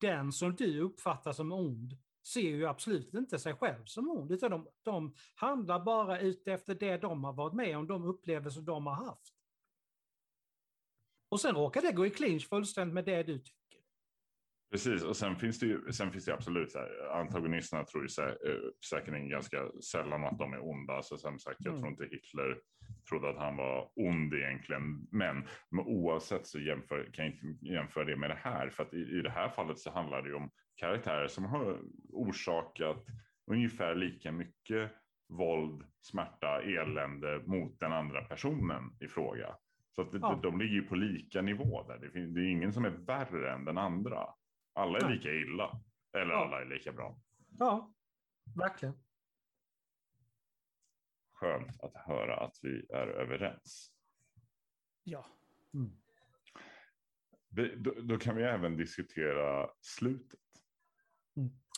den som du uppfattar som ond ser ju absolut inte sig själv som ond, utan de, de handlar bara ut efter det de har varit med om, de upplevelser de har haft. Och sen råkar det gå i clinch fullständigt med det du tycker. Precis, och sen finns det ju sen finns det absolut så här, antagonisterna tror ju sä, eh, säkerligen ganska sällan att de är onda. Så som sagt, jag Mm. tror inte Hitler trodde att han var ond egentligen. Men, men oavsett så jämför, kan jag inte jämföra det med det här. För att i, i det här fallet så handlar det ju om karaktärer som har orsakat ungefär lika mycket våld, smärta, elände mot den andra personen i fråga. Så att det, Ja. de ligger ju på lika nivå där. Det, finns, det är ingen som är värre än den andra. Alla är Nej. lika illa. Eller Ja. alla är lika bra. Ja, verkligen. Skönt att höra att vi är överens. ja. Mm. Vi, då, då kan vi även diskutera slutet.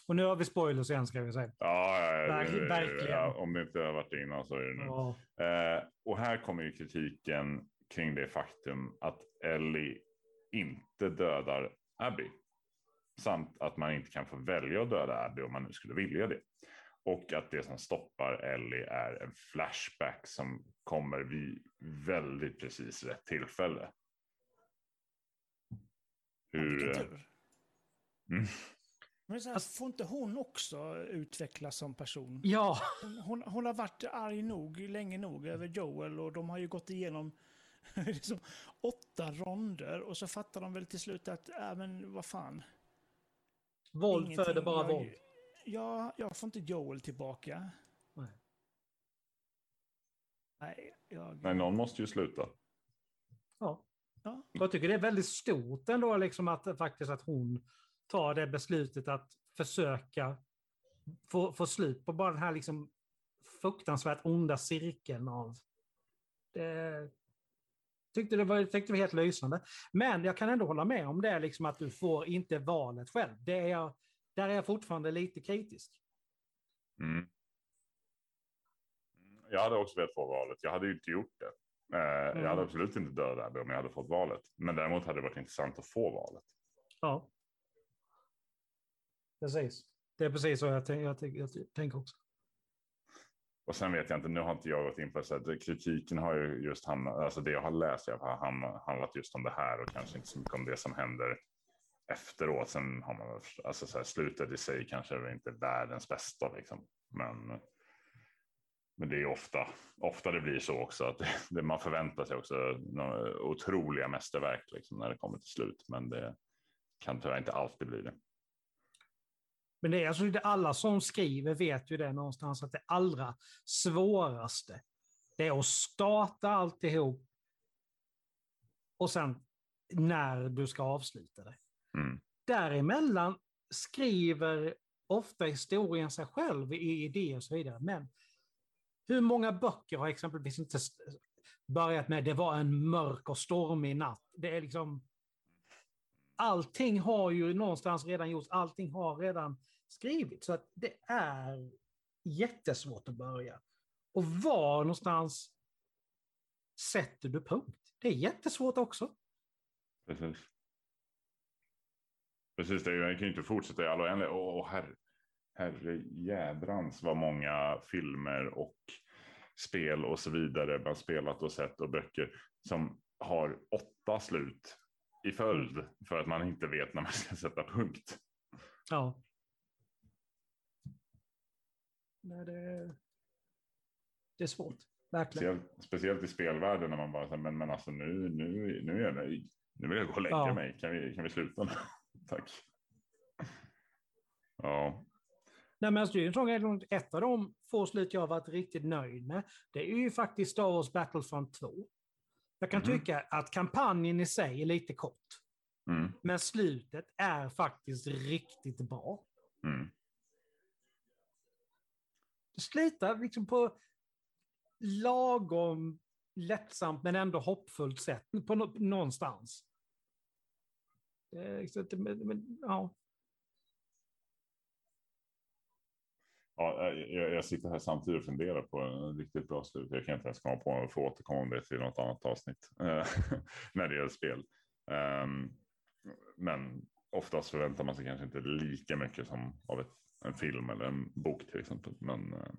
Och nu har vi spoilers igen ska vi säga. Ja, ja, ja, Verk- det- verkligen. ja, om det inte har varit det innan så är det nu. Ja. Eh, och här kommer ju kritiken kring det faktum att Ellie inte dödar Abby. Samt att man inte kan få välja att döda Abby om man nu skulle vilja det. Och att det som stoppar Ellie är en flashback som kommer vid väldigt precis rätt tillfälle. Hur... Ja, mm. Men så här, får inte hon också utvecklas som person? Ja. Hon, hon, hon, har varit arg nog, länge nog, över Joel och de har ju gått igenom *laughs* liksom, åtta ronder och så fattar de väl till slut att, äh, men vad fan. Våld föder bara jag, våld. Ja, jag får inte Joel tillbaka. Nej. Nej, jag... Nej, någon måste ju sluta. Ja. ja. Jag tycker det är väldigt stort ändå liksom att faktiskt att hon tar det beslutet att försöka få, få slut på bara den här liksom fruktansvärt onda cirkeln av... Det, tyckte det var, tyckte det var helt lysande. Men jag kan ändå hålla med om det, liksom att du får inte valet själv. Det är jag, där är jag fortfarande lite kritisk. Mm. Jag hade också velat få valet. Jag hade ju inte gjort det. Eh, mm. Jag hade absolut inte dödat om jag hade fått valet. Men däremot hade det varit intressant att få valet. Ja. Precis. Det är precis så jag, jag, jag, jag tänker också. Och sen vet jag inte, nu har inte jag gått in på så att kritiken har ju just hamnat, alltså det jag har läst jag har handlat just om det här och kanske inte så mycket om det som händer efteråt. Sen har man, alltså så här, slutet i sig kanske är inte världens bästa liksom. Men, men det är ofta, ofta det blir så också att *laughs* det, man förväntar sig också otroliga mästerverk liksom när det kommer till slut. Men det kan tyvärr inte alltid bli det. Men det är alltså det alla som skriver vet ju det någonstans att det allra svåraste det är att starta alltihop och sen när du ska avsluta det. Mm. Däremellan skriver ofta historien sig själv i idéer och så vidare. Men hur många böcker har exempelvis inte börjat med det var en mörk och stormig natt? Det är liksom... Allting har ju någonstans redan gjorts, allting har redan skrivit. Så att det är jättesvårt att börja. Och var någonstans sätter du punkt? Det är jättesvårt också. Precis. Precis, det, jag kan ju inte fortsätta i all oändlighet. Åh, herre, herre jädrans vad många filmer och spel och så vidare man spelat och sett och böcker som har åtta slut i följd för att man inte vet när man ska sätta punkt. Ja. Nej, det, det är svårt. Verkligen. Speciellt, speciellt i spelvärlden när man bara säger, men, men alltså nu, nu, nu är nöjd. Nu vill jag gå och lägga ja. mig. Kan vi, kan vi sluta nu? *laughs* Tack. Ja. Nej, men alltså, det är en sån ett av de få slut jag varit riktigt nöjd med. Det är ju faktiskt Star Wars Battlefront 2. Jag kan mm. tycka att kampanjen i sig är lite kort. Mm. Men slutet är faktiskt riktigt bra. Mm. Det slutar liksom på lagom lättsamt men ändå hoppfullt sätt på någonstans. Eh, men, ja. Ja, jag, jag, sitter här samtidigt och funderar på en riktigt bra slut. Jag kan inte ens komma på att få återkomma om det till något annat avsnitt eh, *laughs* när det gäller spel. Um, men oftast förväntar man sig kanske inte lika mycket som av ett, en film eller en bok till exempel. Men eh,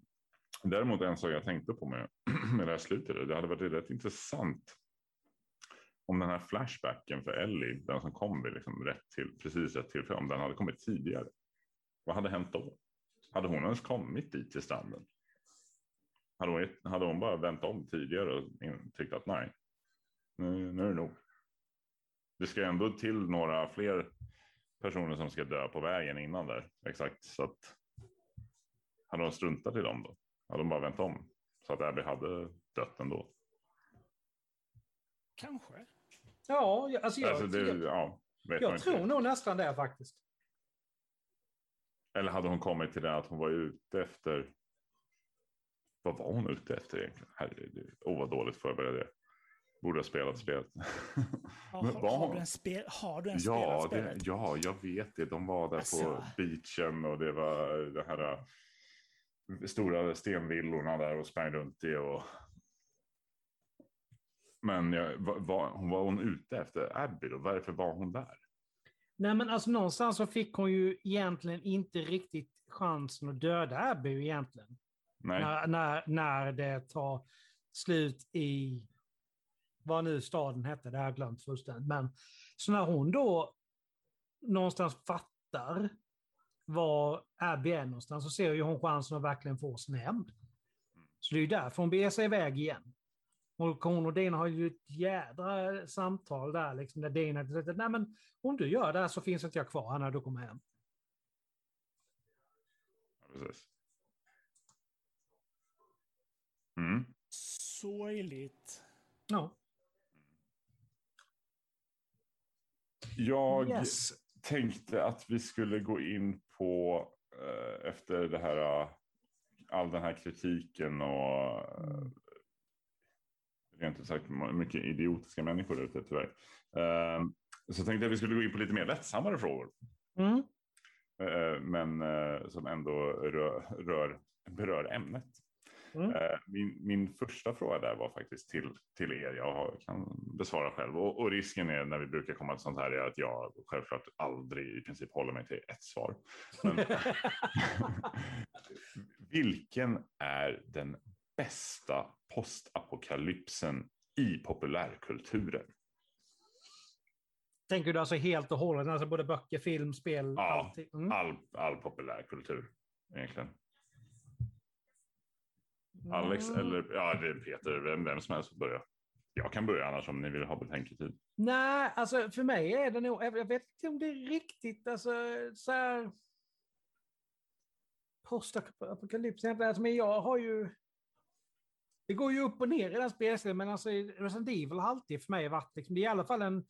däremot en sak jag tänkte på med, *clears throat* med det här slutet, det hade varit rätt intressant om den här flashbacken för Ellie, den som kom vid liksom rätt till, precis rätt tillfälle, om den hade kommit tidigare. Vad hade hänt då? Hade hon ens kommit dit till stranden? Hade hon, hade hon bara vänt om tidigare och tyckt att nej, nu, nu är det nog. Det ska ändå till några fler personer som ska dö på vägen innan där. Exakt, så att hade de struntat i dem då? Hade de bara vänt om? Så att Abby hade dött ändå? Kanske. Ja, alltså jag, alltså det, jag, ja, jag tror inte. nog nästan det faktiskt. Eller hade hon kommit till det att hon var ute efter. Vad var hon ute efter egentligen? Herregud, oh, vad dåligt förberedd jag Borde ha spelat spelet. Ja, har, har, du en spel, har du en ja, spelat spelet? Det, ja, jag vet det. De var där alltså. på beachen och det var det här äh, stora stenvillorna där och sprang runt i och men jag, var, var, hon ute efter Abby då? Varför var hon där? Nej, men alltså någonstans så fick hon ju egentligen inte riktigt chansen att döda Abby egentligen. Nej. När, när, när det tar slut i vad nu staden hette, det har jag glömt fullständigt. Men så när hon då någonstans fattar var Abby är någonstans så ser ju hon chansen att verkligen få sin hämnd. Så det är ju därför hon beger sig iväg igen. Och hon och Dina har ju ett jädra samtal där, liksom, där Dina säger nej men om du gör det här så finns inte jag kvar här när du kommer hem. Precis. Mm. Sorgligt. Ja. Jag Yes. tänkte att vi skulle gå in på, eh, efter det här, eh, all den här kritiken och eh, rent ut sagt mycket idiotiska människor där ute tyvärr. Eh, så tänkte jag att vi skulle gå in på lite mer lättsammare frågor. Mm. Men som ändå rör, rör, berör ämnet. Mm. Eh, Min, min första fråga där var faktiskt till, till er. Jag kan besvara själv. Och, och risken är när vi brukar komma till sånt här är att jag självklart aldrig i princip håller mig till ett svar. Men, *laughs* vilken är den bästa postapokalypsen i populärkulturen? Tänker du alltså helt och hållet, alltså både böcker, film, spel, Ja, allting? Mm. All, all populärkultur egentligen. Alex Mm. eller ja, det är Peter, vem, vem som helst får börja. Jag kan börja annars om ni vill ha betänketid. Nej, alltså för mig är det nog, jag vet inte om det är riktigt, alltså så här... Postapokalyps, egentligen, alltså, men jag har ju... Det går ju upp och ner i den spelserien, men alltså Resident Evil har alltid för mig varit, liksom, det är i alla fall en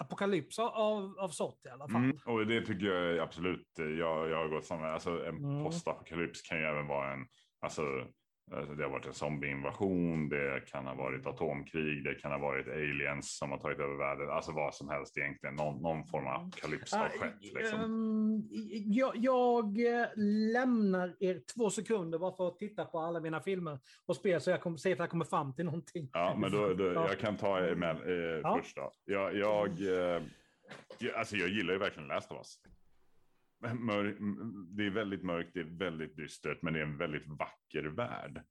apokalyps av, av sort i alla fall. Mm, och det tycker jag absolut. Jag, jag har gått samma. Alltså en Mm. postapokalyps kan ju även vara en. Alltså det har varit en zombieinvasion. Det kan ha varit atomkrig. Det kan ha varit aliens som har tagit över världen. Alltså vad som helst egentligen. Någon, någon form av apokalyps har Ah, skett. Liksom. ehm, jag, jag eh, lämnar er två sekunder bara för att titta på alla mina filmer och spel så jag kommer se att jag kommer fram till någonting. Ja, men då, då, Ja. jag kan ta er med eh, Ja. först då. Jag, jag, eh, alltså jag gillar ju verkligen Last of Us. Det är väldigt mörkt, det är väldigt dystert, men det är en väldigt vacker värld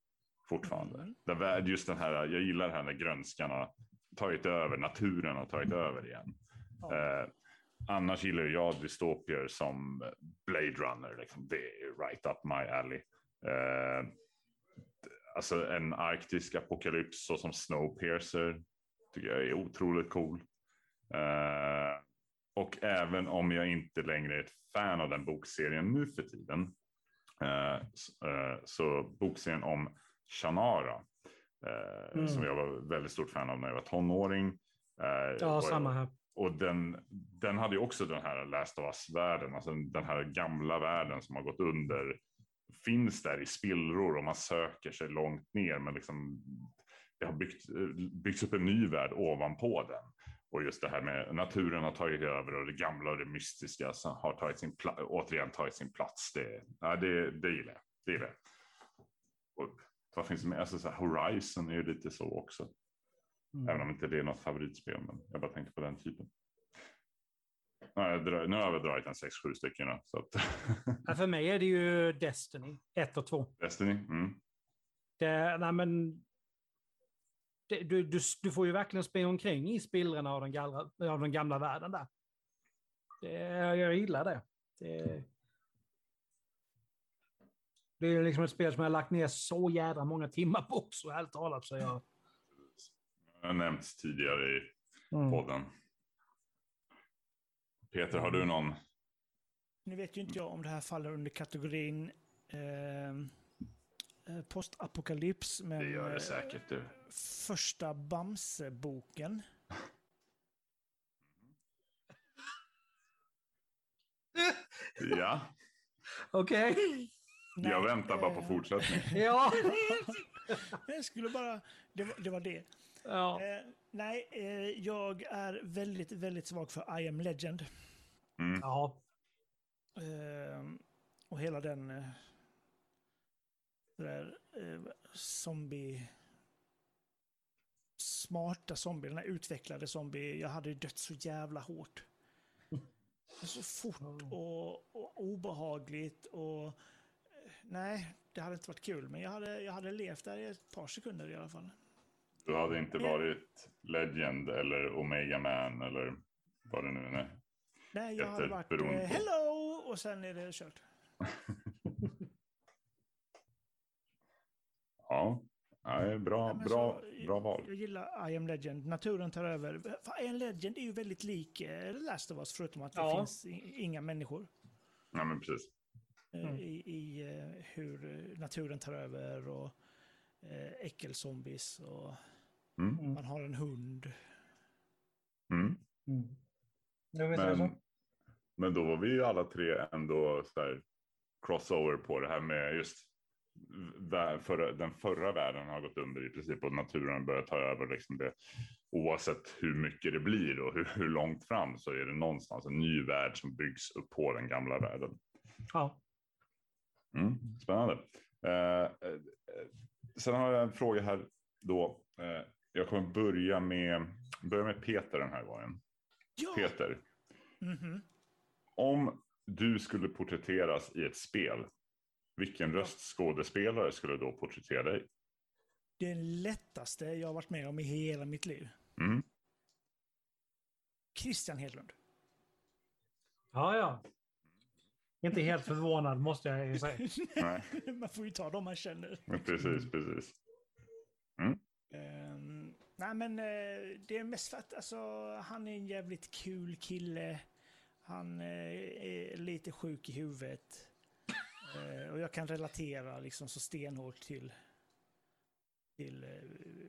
fortfarande. Mm. Värld, just den här, jag gillar det här när grönskan har tagit över, naturen har tagit över igen. Ja. Eh, annars gillar jag dystopier som Blade Runner, liksom. det är right up my alley. Eh, alltså en arktisk apokalyps så som Snowpiercer tycker jag är otroligt cool. Eh, och även om jag inte längre är ett fan av den bokserien nu för tiden eh, eh, så bokserien om Shannara eh, Mm. som jag var väldigt stort fan av när jag var tonåring. Ja, samma här. och den, den hade ju också den här Last of Us-världen, alltså den här gamla världen som har gått under. Finns där i spillror och man söker sig långt ner, men liksom det har byggt, byggts upp en ny värld ovanpå den. Och just det här med naturen har tagit över och det gamla och det mystiska som har tagit sin återigen tagit sin plats. Det, ja, det, det gillar jag. Det gillar jag. Och vad finns det med? Alltså, så här, Horizon är ju lite så också. Mm. Även om inte det är något favoritspel, men jag bara tänkte på den typen. Dra- nu har jag dragit en 6-7 stycken. då, Så att *laughs* Ja, För mig är det ju Destiny 1 och 2. Destiny. Mm. Det, nej men, det, du, du, du får ju verkligen springa omkring i spillrorna av den, gamla, av den gamla världen där. Det, jag gillar det. det. Det är liksom ett spel som jag har lagt ner så jädra många timmar på också, helt talat. Så jag, Det har nämnts tidigare i mm. podden. Peter, har du någon? Nu vet ju inte jag om det här faller under kategorin eh, postapokalyps, men Det gör det eh, säkert du. första Bamse-boken. Ja, Okej. jag Nej, väntar bara på eh, fortsättning. *laughs* Ja. *laughs* Jag skulle bara... Det var det. Var det. ja. Eh, nej, eh, jag är väldigt, väldigt svag för I am Legend. Mm. ja. Eh, och hela den... Eh, det där eh, zombie... Smarta zombie, den här utvecklade zombie. Jag hade ju dött så jävla hårt. så fort och, och obehagligt och... eh, Nej, det hade inte varit kul, men jag hade, jag hade levt där i ett par sekunder i alla fall. Du hade inte varit Legend eller Omega Man eller vad det nu är. Nej, jag hade varit eh, på. hello och sen är det kört. *laughs* Ja, Nej, bra, Ja, bra, så- bra val. Jag gillar I am legend. Naturen tar över. För I am legend är ju väldigt lik eh, Last of Us, förutom att det Ja. finns i- inga människor. Ja, men precis. eh, Mm. I, i eh, hur naturen tar över och äckelzombies och Mm. Mm. man har en hund. Mm. Mm. Det Men, så. men då var vi ju alla tre ändå så där crossover på det här med just förra, den förra världen har gått under i princip och naturen börjar ta över liksom det. Oavsett hur mycket det blir och hur, hur långt fram så är det någonstans en ny värld som byggs upp på den gamla världen. Ja. Mm, spännande. Eh, eh, sen har jag en fråga här då. Eh, jag kommer börja med, börja med Peter den här gången. Ja! Peter, Mhm. om du skulle porträtteras i ett spel, vilken röstskådespelare skulle då porträttera dig? Det lättaste jag har varit med om i hela mitt liv. Mm. Christian Hedlund. Ja, ja. Inte helt förvånad måste jag ju säga. *laughs* Nej, man får ju ta dem man känner. precis, precis. Ehm, nej men eh, det är mest för att alltså, han är en jävligt kul kille. Han eh, är lite sjuk i huvudet. Eh, och jag kan relatera liksom så stenhårt till... till eh,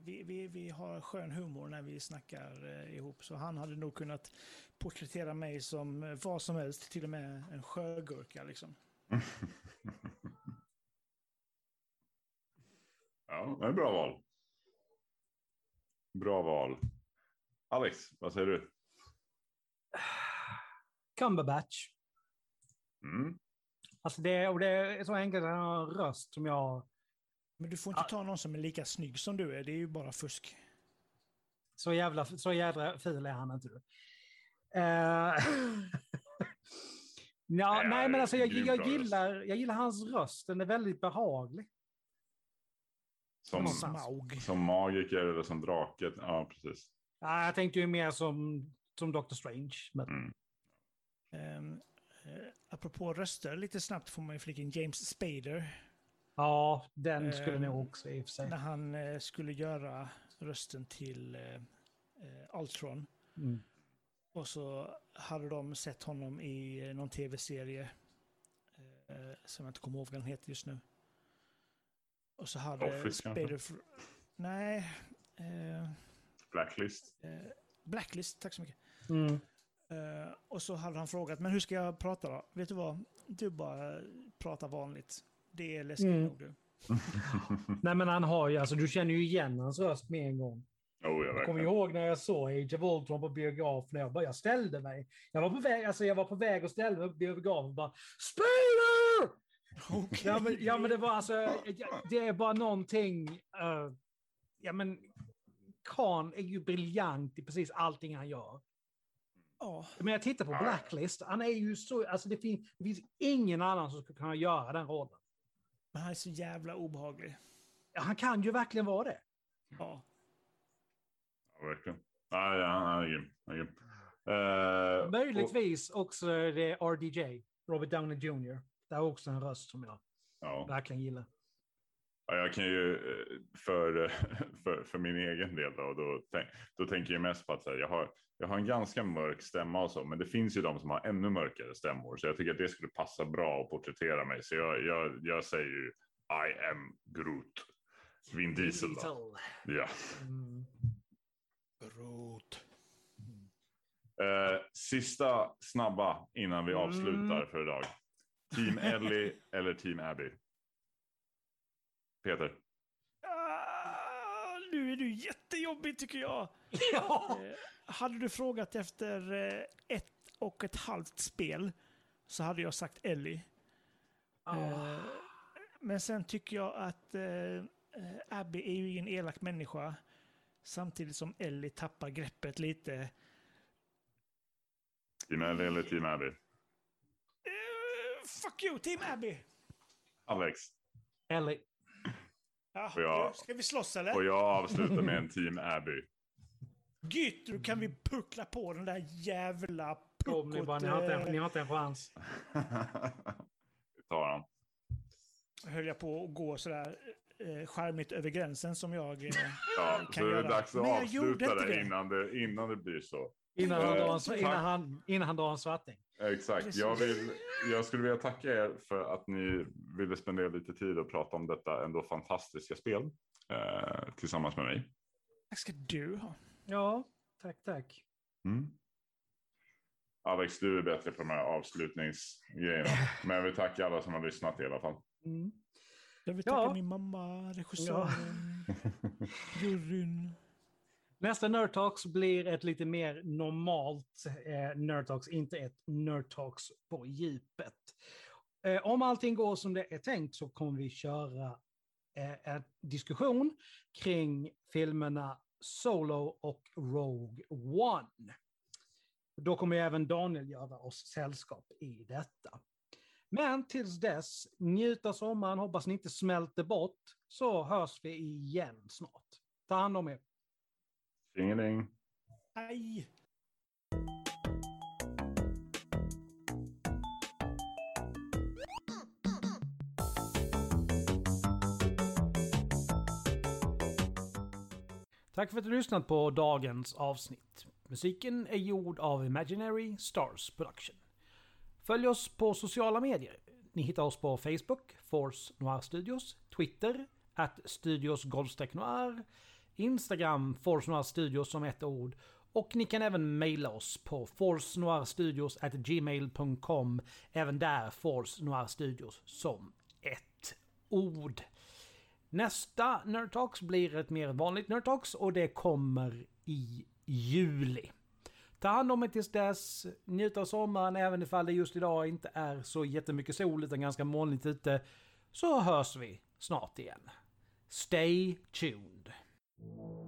vi, vi, vi har skön humor när vi snackar eh, ihop. Så han hade nog kunnat porträttera mig som eh, vad som helst. Till och med en sjögurka liksom. *laughs* Ja, det är bra val. Bra val. Alex, vad säger du? *sighs* Cumberbatch. Mm. Alltså det, och det är så enkelt att han har en röst som jag... Men du får inte ta någon som är lika snygg som du är. Det är ju bara fusk. Så jävla, så jävla ful är han inte. du. Eh, *laughs* ja, Nej, nej, men alltså jag, jag, gillar, jag gillar hans röst. Den är väldigt behaglig. Som. Smaug. som magiker eller som drake? Ja, precis. Ja, jag tänkte ju mer som, som Doctor Strange. Men, Mm. Um, uh, apropå röster, lite snabbt får man ju flika in James Spader. Ja, den skulle Ehm, nog också i och för sig. När han eh, skulle göra rösten till eh, eh, Ultron. Mm. Och så hade de sett honom i eh, någon tv-serie. Eh, som jag inte kommer ihåg vad den heter just nu. Och så hade Office, kanske? Spader... fr- Nej. Eh, Blacklist. eh, Blacklist, tack så mycket. Mm. Eh, och så hade han frågat, men hur ska jag prata då? Vet du vad? Du bara pratar vanligt. Det är läskigt Mm. nog du. *laughs* Nej, men han har ju, alltså du känner ju igen hans röst med en gång. Oh, ja, Jag kommer ihåg när jag såg Age of Ultron på biograf, när jag, bara, jag ställde mig. Jag var på väg, alltså jag var på väg att ställa mig på biografen och bara Spider! Okej. Ja men, ja, men det var alltså, det är bara någonting, eh, ja men, Khan är ju briljant i precis allting han gör. Ja, Men jag tittar på Blacklist, han är ju så, alltså det finns, det finns ingen annan som skulle kunna göra den rollen. men han är så jävla obehaglig. Ja, Han kan ju verkligen vara det. Ja. Ja, verkligen. Ja, han är grym. Han är grym. Och- Möjligtvis också det är RDJ, Robert Downey Jr. Det är också en röst som jag Ja. verkligen gillar. Ja, jag kan ju eh, för, *laughs* för, för min egen del då, då, tänk, då tänker jag mest på att här, jag, har, jag har en ganska mörk stämma och så, men det finns ju de som har ännu mörkare stämmor, så jag tycker att det skulle passa bra att porträttera mig. Så jag, jag, jag säger ju I am Groot. Vin Diesel då. Ja. Mm. Groot. Eh, sista snabba innan vi Mm. avslutar för idag. Team Ellie eller Team Abby? Peter. Ah, nu är du jättejobbig tycker jag. *laughs* Ja! Eh, hade du frågat efter eh, ett och ett halvt spel så hade jag sagt Ellie. Eh, men sen tycker jag att eh, eh, Abby är ju ingen elak människa. Samtidigt som Ellie tappar greppet lite. Team Ellie eller Team Abby? Uh, fuck you, Team Abby! Alex? Ellie. Ja, jag- Ska vi slåss eller? Och jag avslutar med en Team Abby. Gytt, då kan vi puckla på den där jävla Kom, ni, bara, puckot. ni, har inte, eh, ni har inte en chans. Vi tar han. höll jag på att gå sådär eh, charmigt över gränsen som jag eh, Ja, kan så det är göra. dags att Men jag gjorde avsluta det det. innan det, innan det blir så. Innan han, drar en, tack. innan, han, innan han drar en svarting. Exakt. Jag, vill, jag skulle vilja tacka er för att ni ville spendera lite tid och prata om detta ändå fantastiska spel eh, tillsammans med mig. Tack ska du ha. Ja, tack, tack. Mm. Alex, du är bättre på de här avslutningsgrejerna. *laughs* Men jag vill tacka alla som har lyssnat i alla fall. Mm. Jag vill Ja. tacka min mamma, regissören, *laughs* juryn. Nästa Nerd Talks blir ett lite mer normalt eh, Nerd Talks, inte ett Nerd Talks på djupet. Eh, om allting går som det är tänkt så kommer vi köra eh, en diskussion kring filmerna Solo och Rogue One. Då kommer även Daniel göra oss sällskap i detta. Men tills dess, njut av sommaren, hoppas ni inte smälter bort, så hörs vi igen snart. Ta hand om er. Tjingeling. Aj! Tack för att du lyssnat på dagens avsnitt. Musiken är gjord av Imaginary Stars Production. Följ oss på sociala medier. Ni hittar oss på Facebook, Force Noir Studios, Twitter, at Studios Noir, Instagram, Force Noir Studios som ett ord och ni kan även mejla oss på forcenoirstudios@gmail.com. Även där Force Noir Studios som ett ord. Nästa Nerdtalks blir ett mer vanligt Nerdtalks och det kommer i juli. Ta hand om er tills dess, njut av sommaren även ifall det just idag inte är så jättemycket sol utan ganska molnigt ute. Så hörs vi snart igen. Stay tuned. you